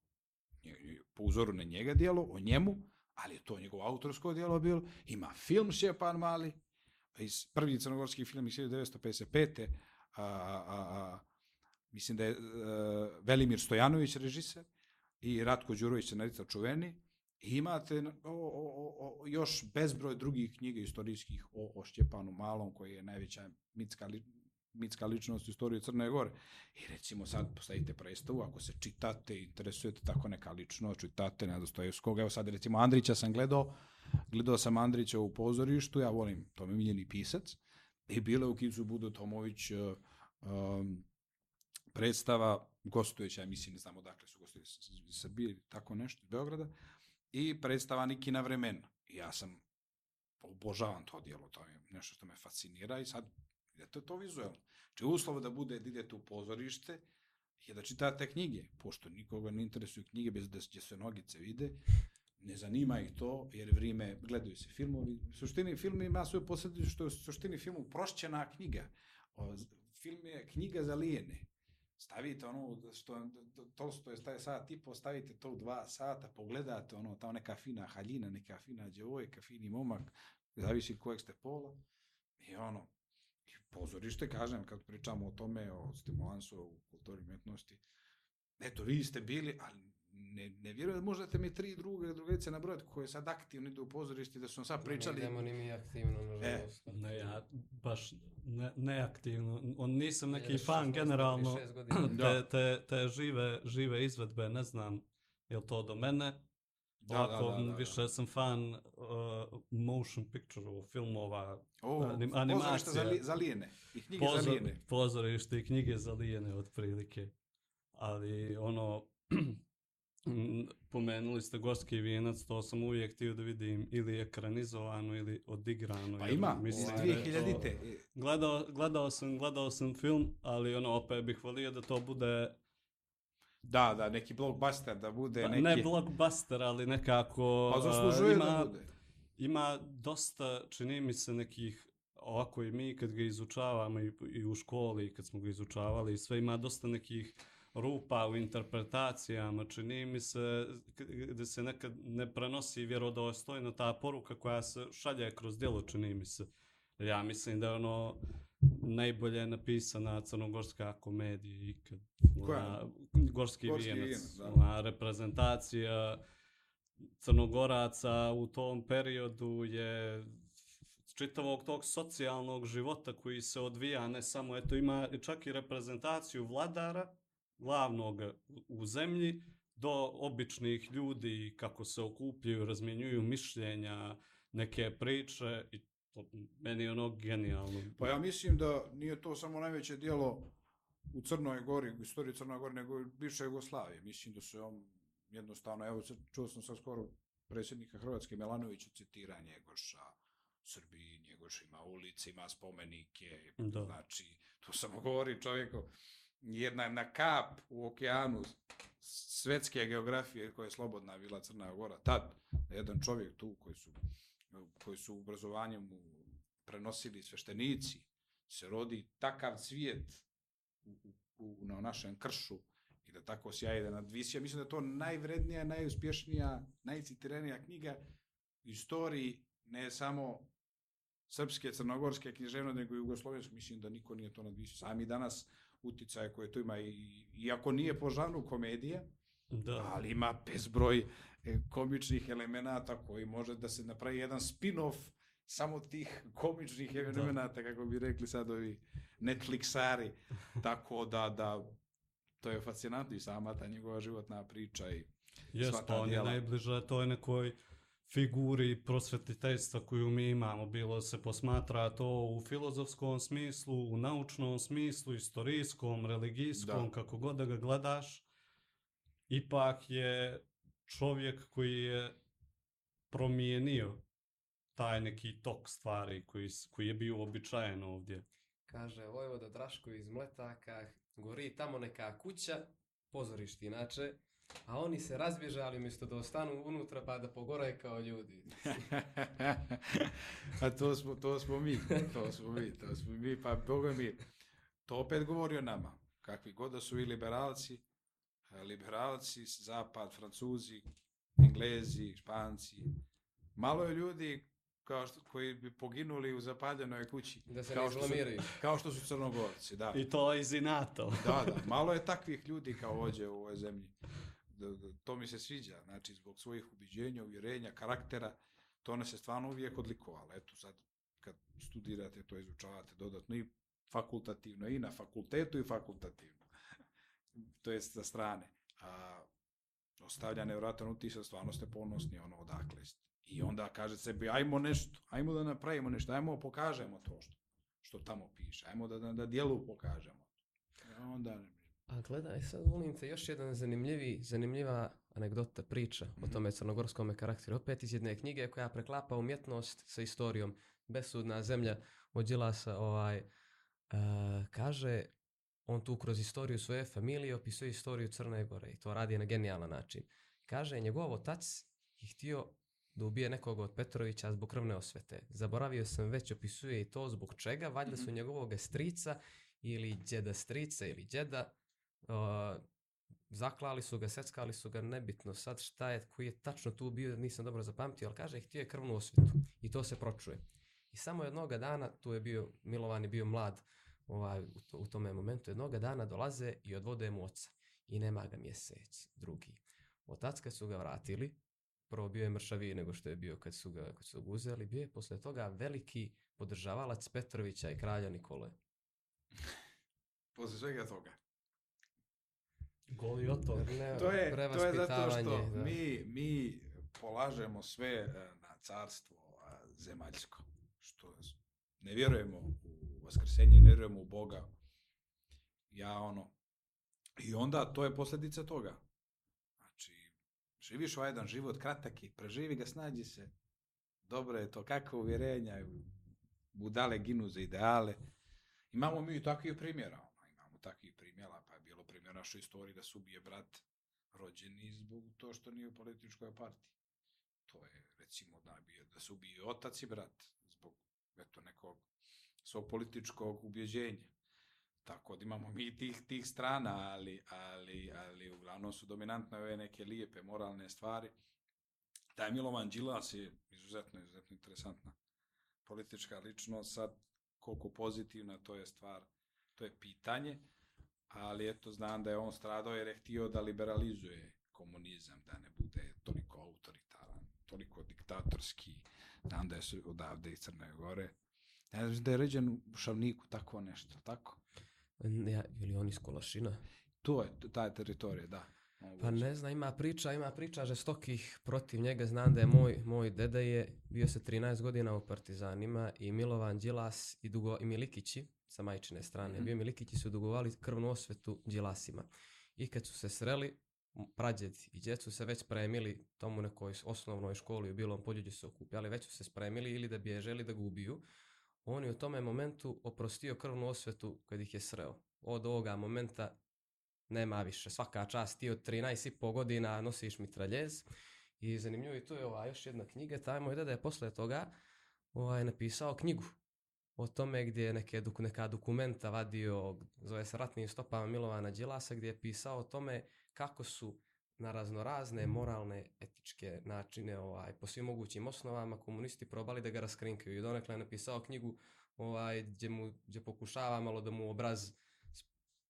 po uzoru na njega dijelo, o njemu, ali je to njegovo autorsko dijelo bilo. Ima film Šćepan Mali, iz prvi crnogorski film iz 1955. A, a, a, mislim da je a, Velimir Stojanović režiser i Ratko Đurović scenarista čuveni. I imate o, o, o, još bezbroj drugih knjiga istorijskih o, o Šćepanu Malom, koji je najveća mitska, li, mitska ličnost u istoriji Crne Gore. I recimo sad postavite predstavu, ako se čitate, interesujete tako neka lično, čitate na Dostojevskog, evo sad recimo Andrića sam gledao, gledao sam Andrića u pozorištu, ja volim, to mi je miljeni pisac, i bila u Kicu Budo Tomović uh, um, predstava gostujuća, ja mislim, ne znam odakle su gostujući iz Srbije, tako nešto, iz Beograda, i predstava Nikina vremena. Ja sam, obožavam to dijelo, to je nešto što me fascinira i sad, je to vizualno. Či uslov da bude, da idete u pozorište, je da čitate knjige, pošto nikoga ne interesuju knjige bez da će se nogice vide, ne zanima ih to, jer vrime, gledaju se filmovi. U suštini, film ima svoju posljedicu što je u suštini filmu prošćena knjiga. O, film je knjiga za lijene. Stavite ono što Tolstoj staje sat i po, stavite to u dva sata, pogledate ono, tamo neka fina haljina, neka fina djevojka, fini momak, zavisi kojeg ste pola. I ono, i pozorište, kažem, kad pričamo o tome, o stimulansu, o kulturi umetnosti, eto, vi ste bili, ali ne, ne vjerujem da možete mi tri druge drugarice nabrojati koje sad aktivno idu u pozorište da su sad pričali. Ne idemo ni mi aktivno, nažalost. E, ne, ja baš ne, neaktivno. On nisam neki Jer fan 16, generalno 26 godina. te, Da. te, te žive, žive izvedbe, ne znam je li to do mene. Da, Ovako, da, da, da, da. više sam fan uh, motion picture filmova, O, anim- pozorište za, li, za lijene. I knjige za pozor, lijene. pozorište i knjige za lijene otprilike. Ali ono, pomenuli ste Gorski vijenac, to sam uvijek htio da vidim ili ekranizovano ili odigrano. Pa ima, mislim iz da je to- 2000-te. Gledao, gledao, sam, gledao sam film, ali ono, opet bih volio da to bude, Da, da, neki blockbuster da bude pa, neki... ne blockbuster, ali nekako... Pa zaslužuje ima, da bude. ima dosta, čini mi se, nekih ovako i mi kad ga izučavamo i, i u školi kad smo ga izučavali i sve ima dosta nekih rupa u interpretacijama, čini mi se gde se nekad ne prenosi vjerodostojno ta poruka koja se šalje kroz djelo, čini mi se. Ja mislim da je ono najbolje napisana crnogorska komedija ikad. Koja? Ona, Gorski, Gorski vijenac. vijenac, da. Ona reprezentacija crnogoraca u tom periodu je čitavog tog socijalnog života koji se odvija, ne samo, eto ima čak i reprezentaciju vladara, glavnog u- u zemlji, do običnih ljudi kako se okupljaju, razmjenjuju mišljenja, neke priče i to meni je ono genijalno. Pa ja mislim da nije to samo najveće dijelo u Crnoj Gori, u istoriji Crnoj Gori, nego i bivše Jugoslavije. Mislim da se on jednostavno, evo čuo sam sad skoro predsjednika Hrvatske Milanovića citira Njegoša, Srbiji, Njegoš ima ulice, ima spomenike, Da. znači, to samo govori čovjeku, jedna jedna kap u okeanu svetske geografije koja je slobodna bila Crna Gora, tad jedan čovjek tu koji su, koji su obrazovanjem prenosili sveštenici, se rodi takav cvijet u, u, na našem kršu i da tako sjaje da nadvisi. Ja mislim da je to najvrednija, najuspješnija, najcitirenija knjiga u istoriji ne samo srpske, crnogorske književnosti, nego i jugoslovenske. Mislim da niko nije to nadvisio. Sami danas uticaje koje tu ima, i, iako nije po žanru komedije, Da. ali ima bezbroj e, komičnih elemenata koji može da se napravi jedan spin-off samo tih komičnih elemenata, kako bi rekli sad ovi Netflixari. Tako da, da, to je fascinantno i sama ta njegova životna priča i Jes, pa on je djela. najbliže toj nekoj figuri prosvetiteljstva koju mi imamo, bilo se posmatra to u filozofskom smislu, u naučnom smislu, istorijskom, religijskom, Da. kako god da ga gledaš, ipak je čovjek koji je promijenio taj neki tok stvari koji, koji je bio običajen ovdje. Kaže Vojvoda Draško iz Mletaka, gori tamo neka kuća, pozorište inače, a oni se razbježe, ali umjesto da ostanu unutra pa da pogoraju kao ljudi. A to smo, to smo mi, to smo mi, to smo mi, pa Boga mi, to opet govori o nama. Kakvi god da su i liberalci, e, liberalci, zapad, francuzi, englezi, španci, malo je ljudi kao što, koji bi poginuli u zapaljenoj kući. Da se kao ne što su-. Kao što su crnogorci, da. I to iz inato. Da, da, malo je takvih ljudi kao vođe u ovoj zemlji. Da, da, to mi se sviđa, znači zbog svojih ubiđenja, uvjerenja, karaktera, to nas je stvarno uvijek odlikovalo. Eto sad, kad studirate, to izučavate dodatno i fakultativno, i na fakultetu i fakultativno. to jest sa strane. A, ostavlja nevratan utisak, stvarno ste ponosni ono odakle ste. I onda kaže sebi, ajmo nešto, ajmo da napravimo nešto, ajmo pokažemo to što, što tamo piše, ajmo da, da, da dijelu pokažemo. I onda, A gledaj, sad volim te još jedan zanimljivi, zanimljiva anegdota, priča o Mhm. tome crnogorskom karakteru. Opet iz jedne knjige koja preklapa umjetnost sa istorijom. Besudna zemlja od Đilasa, ovaj, uh, kaže, on tu kroz istoriju svoje familije opisuje istoriju Crne Gore i to radi na genijalan način. Kaže, njegov otac je htio da ubije nekog od Petrovića zbog krvne osvete. Zaboravio sam već, opisuje i to zbog čega, valjda su Mhm. njegovog strica ili djeda strica ili djeda uh, zaklali su ga, seckali su ga, nebitno sad šta je, koji je tačno tu bio, nisam dobro zapamtio, ali kaže, htio je krvnu osvetu i to se pročuje. I samo jednog dana, tu je bio, Milovan je bio mlad ovaj, u, to, u tome momentu, jednog dana dolaze i odvode mu oca i nema ga mjesec, drugi. Otac kad su ga vratili, prvo bio je mršaviji nego što je bio kad su ga, kad su ga uzeli, bio je posle toga veliki podržavalac Petrovića i kralja Nikole. posle svega toga. Goli oto. Ne, To je, to je zato što da. mi, mi polažemo sve e, na carstvo zemaljsko. Što ne vjerujemo u vaskrsenje, ne vjerujemo u Boga. Ja ono... I onda to je posljedica toga. Znači, živiš ovaj jedan život kratak i preživi ga, snađi se. Dobro je to, kakve uvjerenja, budale ginu za ideale. Imamo mi i takvih primjera. Imamo takvih primjera, u našoj istoriji da se ubije brat rođeni zbog to što nije u političkoj partiji. To je, recimo, da, bio, da se ubije otac i brat zbog eto, nekog svog političkog ubjeđenja. Tako da imamo mi tih, tih strana, ali, ali, ali uglavnom su dominantne ove neke lijepe moralne stvari. Taj Milovan Đilas je izuzetno, izuzetno interesantna politička ličnost, sad koliko pozitivna, to je stvar, to je pitanje, ali eto, znam da je on stradao jer je htio da liberalizuje komunizam, da ne bude toliko autoritaran, toliko diktatorski, znam da je odavde iz Crne Gore, ne znam da je ređen u Šavniku tako nešto, tako? Ja, ili on iz Kolašina? To je, ta teritorija, da. Pa ne znam, ima priča, ima priča žestokih protiv njega. Znam da je moj, moj deda je bio se 13 godina u Partizanima i Milovan Đilas i, dugo, i Milikići sa majčine strane. Mm. -hmm. Bio Milikići su dugovali krvnu osvetu Đilasima. I kad su se sreli, prađed i djed su se već spremili tomu nekoj osnovnoj školi u Bilom polju su okupljali, već su se spremili ili da bježe ili da ga ubiju. On je u tome momentu oprostio krvnu osvetu kad ih je sreo. Od ovoga momenta nema više. Svaka čast ti od 13 i po godina nosiš mitraljez. I zanimljivo je tu je ova još jedna knjiga. Taj moj deda je posle toga ovaj, napisao knjigu o tome gdje je neke, neka dokumenta vadio, zove se Ratnim stopama Milovana Đilasa, gdje je pisao o tome kako su na raznorazne moralne, etičke načine, ovaj, po svim mogućim osnovama, komunisti probali da ga raskrinkaju. I donekle je napisao knjigu ovaj, gdje, mu, gdje pokušava malo da mu obraz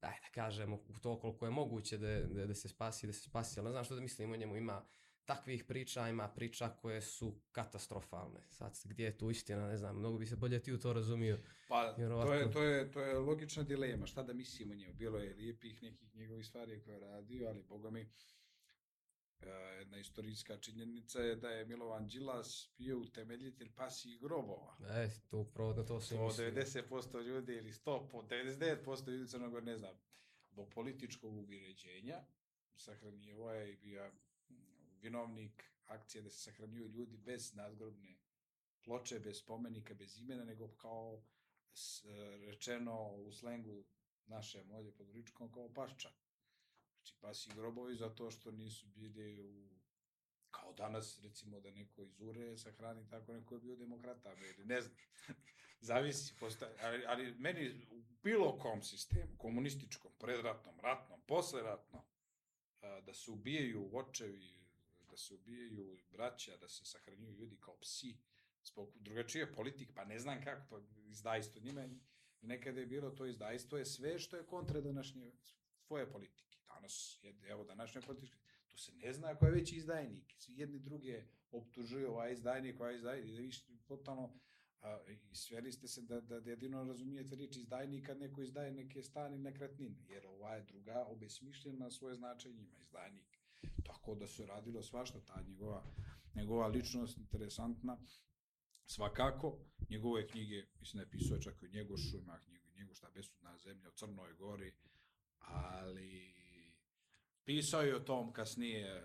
daj da kažemo, u to koliko je moguće da, da, da se spasi, da se spasi, ali ne znam što da mislim o njemu, ima takvih priča, ima priča koje su katastrofalne. Sad, gdje je tu istina, ne znam, mnogo bi se bolje ti u to razumio. Pa, Vjerovatno. to je, to, je, to je logična dilema, šta da mislimo o njemu. Bilo je lijepih nekih njegovih stvari koje je radio, ali boga mi, jedna istorijska činjenica je da je Milovan Đilas bio utemeljitelj pasijih grobova. E, to upravo na to se To misli. 90% ljudi ili 100, 99% ljudi Crnogor ne znam. Zbog političkog uvjeređenja sahranjivo je bio vinovnik akcije da se sahranjuju ljudi bez nadgrobne ploče, bez spomenika, bez imena, nego kao rečeno u slengu naše molje pod ručkom kao pašča. Znači pasi grobovi zato što nisu bili u kao danas recimo da neko iz Ure sahrani tako neko je bio demokrata ili ne znam. Zavisi posta, ali, ali meni u bilo kom sistemu komunističkom predratnom ratnom posleratnom da se ubijaju očevi da se ubijaju braća da se sahranjuju ljudi kao psi zbog drugačije politik pa ne znam kako pa izdajstvo njima nekada je bilo to izdajstvo je sve što je kontra današnje svoje politike danas evo današnje politike to se ne zna ko je već izdajnik. Svi jedni druge optužuju ovaj izdajnik, ovaj izdajnik, da viš totalno a, i sveli ste se da, da, da jedino razumijete riječ izdajnik kad neko izdaje neke stani nekretnine, jer ova je druga obesmišljena svoje značenje ima izdajnik. Tako da su radilo svašta ta njegova njegova ličnost interesantna, svakako, njegove knjige, mislim da je pisao čak i Njegošu, ima knjigu Njegošta besudna zemlja u Crnoj Gori, ali pisao je o tom kasnije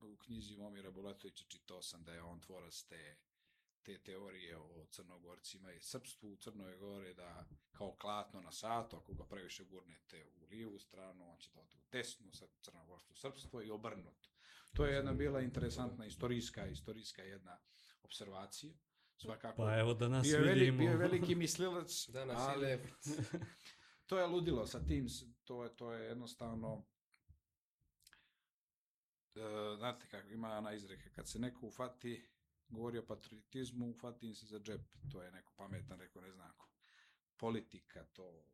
u knjizi Momira Bulatovića, čitao sam da je on tvorac te te teorije o crnogorcima i srpstvu u Crnoj Gore da kao klatno na satu, ako ga previše gurnete u lijevu stranu, on će da ode u desnu, sad crnogorstvo srpstvo i obrnuto. To je jedna bila interesantna istorijska, istorijska jedna observacija. Svakako. Pa evo da nas bio je vidimo. Bio je veliki mislilac, Danas ali to je ludilo sa tim, to je, to je jednostavno e, znate kako ima ona izreka, kad se neko ufati, govori o patriotizmu, ufati im se za džep, to je neko pametan, rekao ne znam ko. Politika to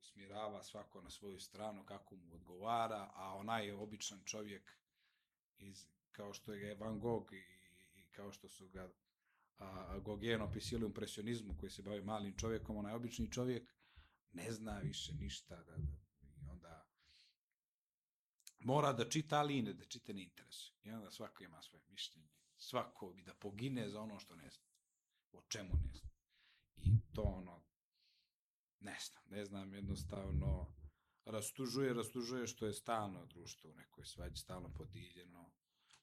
smirava svako na svoju stranu kako mu odgovara, a onaj je običan čovjek iz, kao što je Van Gogh i, i kao što su ga a, Gauguin opisili u impresionizmu koji se bavi malim čovjekom, onaj obični čovjek ne zna više ništa da, da mora da čita, ali i ne da čita ne interesuje. I onda svako ima svoje mišljenje. Svako bi da pogine za ono što ne zna. O čemu ne zna. I to ono, ne znam, ne znam, jednostavno rastužuje, rastužuje što je stalno društvo u nekoj svađi, stalno podijeljeno,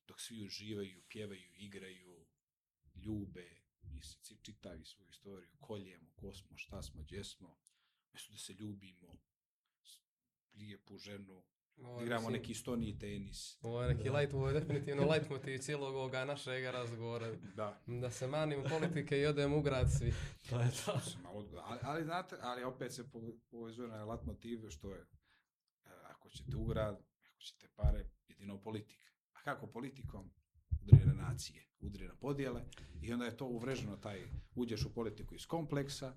dok svi uživaju, pjevaju, igraju, ljube, mi se ci- čitavi svoju istoriju, koljemo, ko smo, šta smo, gdje smo, mjesto da se ljubimo, lijepu ženu, Ovo igramo mislim, neki stoni tenis. Ovo je neki light, ovo je definitivno light motiv cijelog ovoga našeg razgovora. Da. Da se manimo politike i odemo u grad svi. To je to. ali, ali znate, ali opet se po- povezuje na lat motive što je, e, ako ćete u grad, ako ćete pare, jedino politika. A kako politikom? Udri na nacije, udri na podjele i onda je to uvreženo, taj, uđeš u politiku iz kompleksa,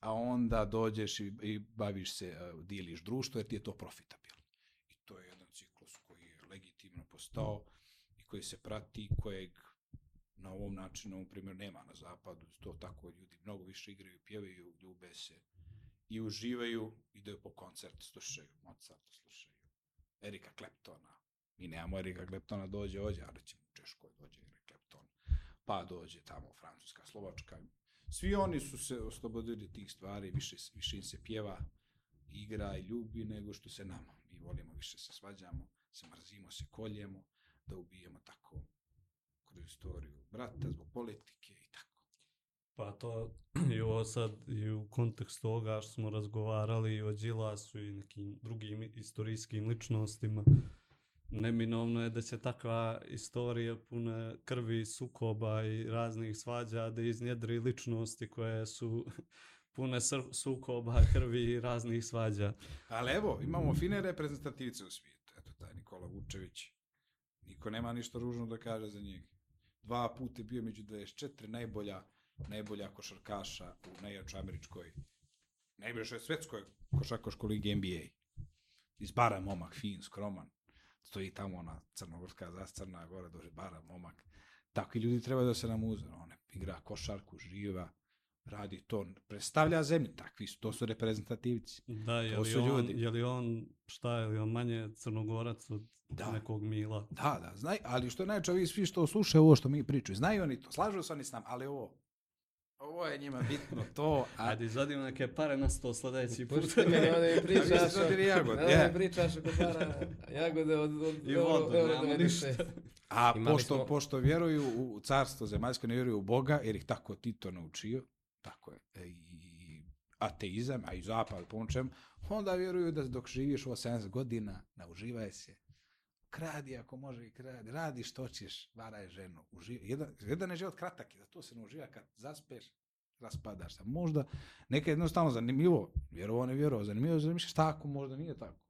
a onda dođeš i, i baviš se, e, dijeliš društvo jer ti je to profitabilno. I to je jedan ciklus koji je legitimno postao i koji se prati, kojeg na ovom načinu, na primjer, nema na zapadu, to tako ljudi mnogo više igraju, pjevaju, ljube se i uživaju, ideju po koncert, slušaju Mozarta, slušaju Erika Kleptona. Mi nemamo Erika Kleptona, dođe ovdje, ali ćemo u Češkoj dođe Erik Klepton, pa dođe tamo Francuska, Slovačka. Svi oni su se oslobodili tih stvari, više, više im se pjeva, igra i ljubi nego što se nama. Mi volimo više se svađamo, se mrzimo, se koljemo, da ubijemo tako kroz istoriju brata, zbog politike i tako. Pa to i ovo sad i u kontekstu ovoga što smo razgovarali i o Đilasu i nekim drugim istorijskim ličnostima. Neminovno je da će takva istorija puna krvi, sukoba i raznih svađa da iznjedri ličnosti koje su pune sukoba, krvi i raznih svađa. Ali evo, imamo fine reprezentativce u svijetu. Taj Nikola Vučević. Niko nema ništa ružno da kaže za njega. Dva puta je bio među 24 najbolja, najbolja košarkaša u najjačoj američkoj, najbližoj svetskoj košarkaškoj ligi NBA. Iz bara momak, fin, skroman. Stoji tamo ona crnogorska zascrna gore, dođe bara momak. Takvi ljudi treba da se nam uze. On igra košarku, živa, radi to, predstavlja zemlju. Takvi su, to su reprezentativci. Da, je To li, su on, ljudi. je li on, šta je li on manje crnogorac od Da. nekog Mila? Da, da, znaj, ali što najče, ovi svi što slušaju ovo što mi pričaju, znaju oni to, slažu se oni s nam, ali ovo, ovo je njima bitno, to, a Ajde, izvadimo neke pare na sto sljedeći put. Pušti meni ovdje mi pričaš. A vi ste dobili jagode, je. mi pričaš oko para jagode od, od I euro, vodu, euro 96. ništa. A Imali pošto, smo- pošto vjeruju u carstvo zemaljsko, ne vjeruju u Boga, jer ih tako Tito naučio, tako je, e, i ateizam, a i zapad pomoćem, onda vjeruju da dok živiš ovo 70 godina, nauživaj se, kradi ako može i kradi, radi što ćeš, varaj ženu, uživaj. Jedan, jedan je život kratak i da to se ne uživa kad zaspeš, raspadaš se. Možda neka je jednostavno zanimljivo, vjerovo ne vjerovo, zanimljivo, zanimljivo šta ako možda nije tako.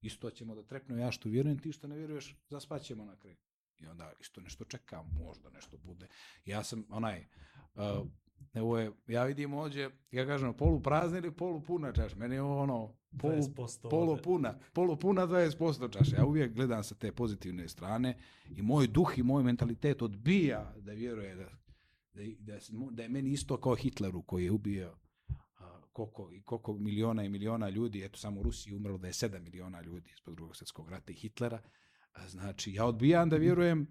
Isto ćemo da trepnu ja što vjerujem, ti što ne vjeruješ, zaspaćemo na kraju. I onda isto nešto čekam, možda nešto bude. Ja sam onaj, uh, ovo je, ja vidim ovdje, ja kažem, polu prazna ili polu puna čaša. Meni je ono, polu, 20% polu puna, polu puna 20% čaše. Ja uvijek gledam sa te pozitivne strane i moj duh i moj mentalitet odbija da vjeruje da, da, da, da je meni isto kao Hitleru koji je ubio a, koliko, i koliko miliona i miliona ljudi, eto samo u Rusiji umrlo da je 7 miliona ljudi zbog drugog svjetskog rata i Hitlera, a, znači ja odbijam da vjerujem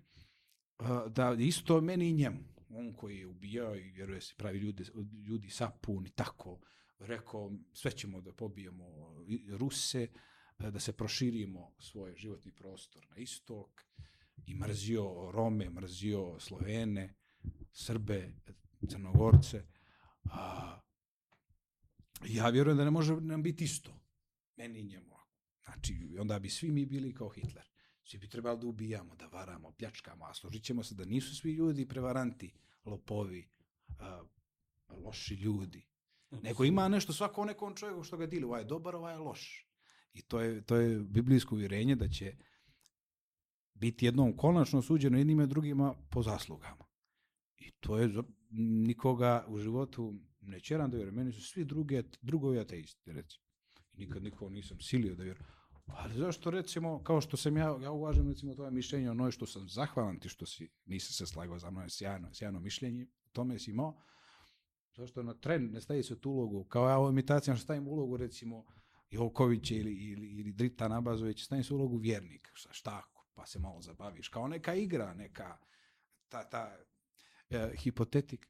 a, da isto meni i njemu, on koji je ubijao i vjeruje se pravi ljudi, ljudi sapun i tako, rekao sve ćemo da pobijemo Ruse, da se proširimo svoj životni prostor na istok i mrzio Rome, mrzio Slovene, Srbe, Crnogorce. Ja vjerujem da ne može nam biti isto. Meni i njemu. Znači, onda bi svi mi bili kao Hitler. Svi bi trebali da ubijamo, da varamo, pljačkamo, a složit ćemo se da nisu svi ljudi prevaranti, lopovi, a, loši ljudi. Nego ima nešto svako nekom čovjeku što ga dili. Ovaj je dobar, ovaj je loš. I to je, to je biblijsko uvjerenje da će biti jednom konačno suđeno jednima i drugima po zaslugama. I to je nikoga u životu ne čeram da. Meni su svi drugi, drugovi ateisti, recimo. I nikad nikoga nisam silio da vjeruje. Ali zašto recimo, kao što sam ja, ja uvažam recimo tvoje mišljenje, ono što sam zahvalan ti što si, nisi se slagao za mnom, sjajno, sjajno mišljenje, tome si imao, zašto na tren ne stavi se tu ulogu, kao ja u imitacijama što stavim ulogu recimo Jokovića ili, ili, ili Drita Nabazovića, stavim se ulogu vjernika, šta, šta pa se malo zabaviš, kao neka igra, neka ta, ta e, hipotetik,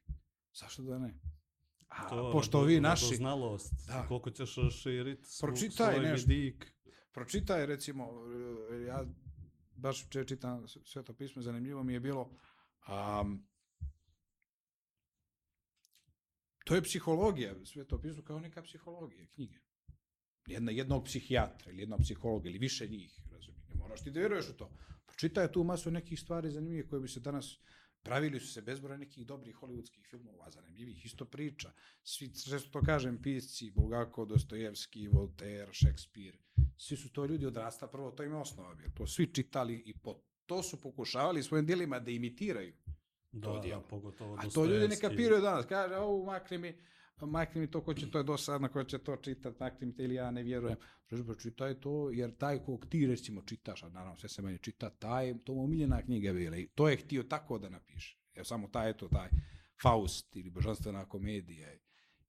zašto da ne? A, To pošto vi naši, radoznalost, Da. koliko ćeš širiti Pročitaj svoj nešto. Pročitaj recimo, e, ja baš čitam sveto pismo, zanimljivo mi je bilo, um, to je psihologija, sveto pismo kao neka psihologija, knjige. Jedna, jednog psihijatra ili jednog psihologa ili više njih, razumiješ, ne moraš ti da vjeruješ u to. Pročitaj tu masu nekih stvari zanimljivih koje bi se danas pravili su se bezbroj nekih dobrih hollywoodskih filmova, zanimljivih, isto priča. Svi, često to kažem, pisci, Bulgakov, Dostojevski, Voltaire, Šekspir, svi su to ljudi odrasta, prvo to im je osnova bilo. To svi čitali i po, to su pokušavali svojim dijelima da imitiraju. Da, djelo. da, pogotovo A to ljudi ne kapiraju danas. Kaže, ovo makni mi, makni mi to ko će, to je dosadno, ko će to čitati, makni mi to ili ja ne vjerujem. Kaže, pa čitaj to, jer taj kog ti recimo čitaš, a naravno sve se manje čita, taj, to mu omiljena knjiga bila i to je htio tako da napiše. Evo samo taj, eto, taj Faust ili Božanstvena komedija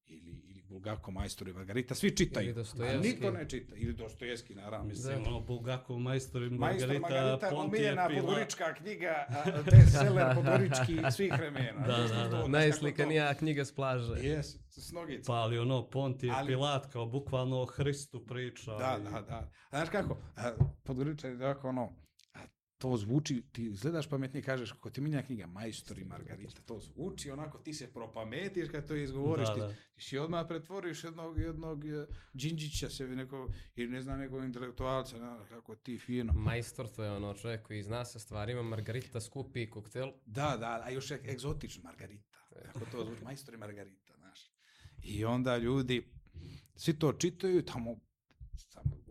ili, ili Bulgako majstor i Margarita, svi čitaju. A niko ne čita. Ili Dostojevski, naravno. Mislim, Da. ono, Bulgakov majstor i Majstor Margarita, Margarita, Pontije omiljena Pilat. podgorička knjiga, bestseller podgorički svih vremena. Da, da, da. kako Najslikanija knjiga s plaže. Jes, s nogica. Pa ali ono, Pontije Ali- Pilat kao bukvalno o Hristu priča. Da, i- da, da. Znaš kako, a, podgoričar je tako ono, to zvuči, ti izgledaš pametnije kažeš, kako ti miljena knjiga, Majstor i Margarita, to zvuči onako, ti se propametiš kad to izgovoriš, Da, ti, da. ti si odmah pretvoriš jednog, jednog e, džinđića se, neko, ili ne znam, nekog intelektualca, ne, kako ti fino. Majstor to je ono čovjek koji zna sa stvarima, Margarita skupi koktel. Da, da, a još je egzotična Margarita. Kako to zvuči, majstor i Margarita, znaš. I onda ljudi, svi to čitaju, tamo, samo,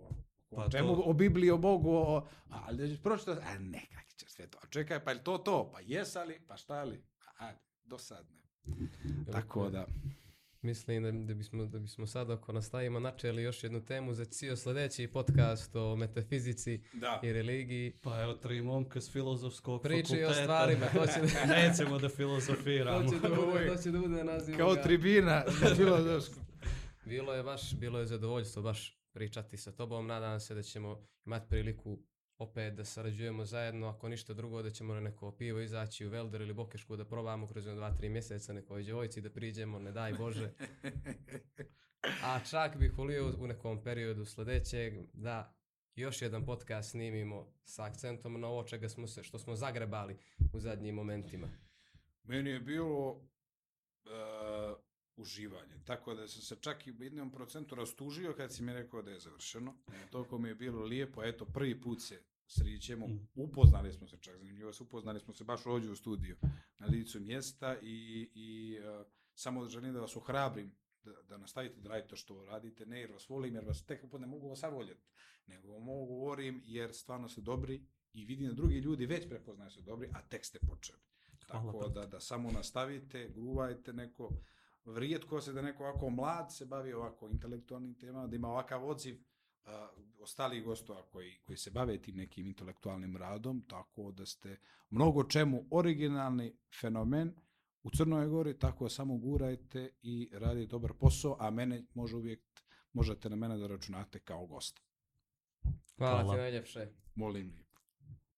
Pa o čemu, to- o Bibliji, o Bogu, o, a, da ćeš pročitati, a ne, kak će sve to, a čekaj, pa je to to, pa jes li, pa šta li, a, dosadne. Tako da, Mislim da, da, bismo, da bismo sad ako nastavimo načeli još jednu temu za cijel sljedeći podcast o metafizici da. i religiji. Pa evo, tri momka s filozofskog Priči o fakulteta. stvarima, to će da- Nećemo da filozofiramo. To će da bude, to će da bude naziv Kao ovoga. tribina za filozofsku. Bilo je baš, bilo je zadovoljstvo baš pričati sa tobom. Nadam se da ćemo imati priliku opet da sarađujemo zajedno, ako ništa drugo da ćemo na neko pivo izaći u Velder ili Bokešku da probamo kroz jedno dva, tri mjeseca nekoj djevojci da priđemo, ne daj Bože. A čak bih volio u nekom periodu sljedećeg da još jedan podcast snimimo sa akcentom na ovo čega smo se, što smo zagrebali u zadnjim momentima. Meni je bilo uh, uživanje, tako da sam se čak i jednom procentu rastužio kad si mi rekao da je završeno. E, toliko mi je bilo lijepo, eto, prvi put se srićemo, Mm. upoznali smo se čak, zanimljivo se, upoznali smo se baš ovdje u studiju, na licu mjesta i, i uh, samo želim da vas ohrabrim da, da nastavite da radite to što radite, ne jer vas volim, jer vas tek ne mogu vas savoljeti, nego mogu govorim jer stvarno ste dobri i vidim da drugi ljudi već prepoznaju se dobri, a tek ste počeli. Hvala, Tako da, da samo nastavite, gruvajte neko, vrijetko se da neko ovako mlad se bavi ovako intelektualnim temama, da ima ovakav odziv uh, ostalih gostova koji, koji se bave tim nekim intelektualnim radom, tako da ste mnogo čemu originalni fenomen u Crnoj Gori, tako samo gurajte i radite dobar posao, a mene može uvijek, možete na mene da računate kao gosta. Hvala, Hvala. ti najljepše. Molim li.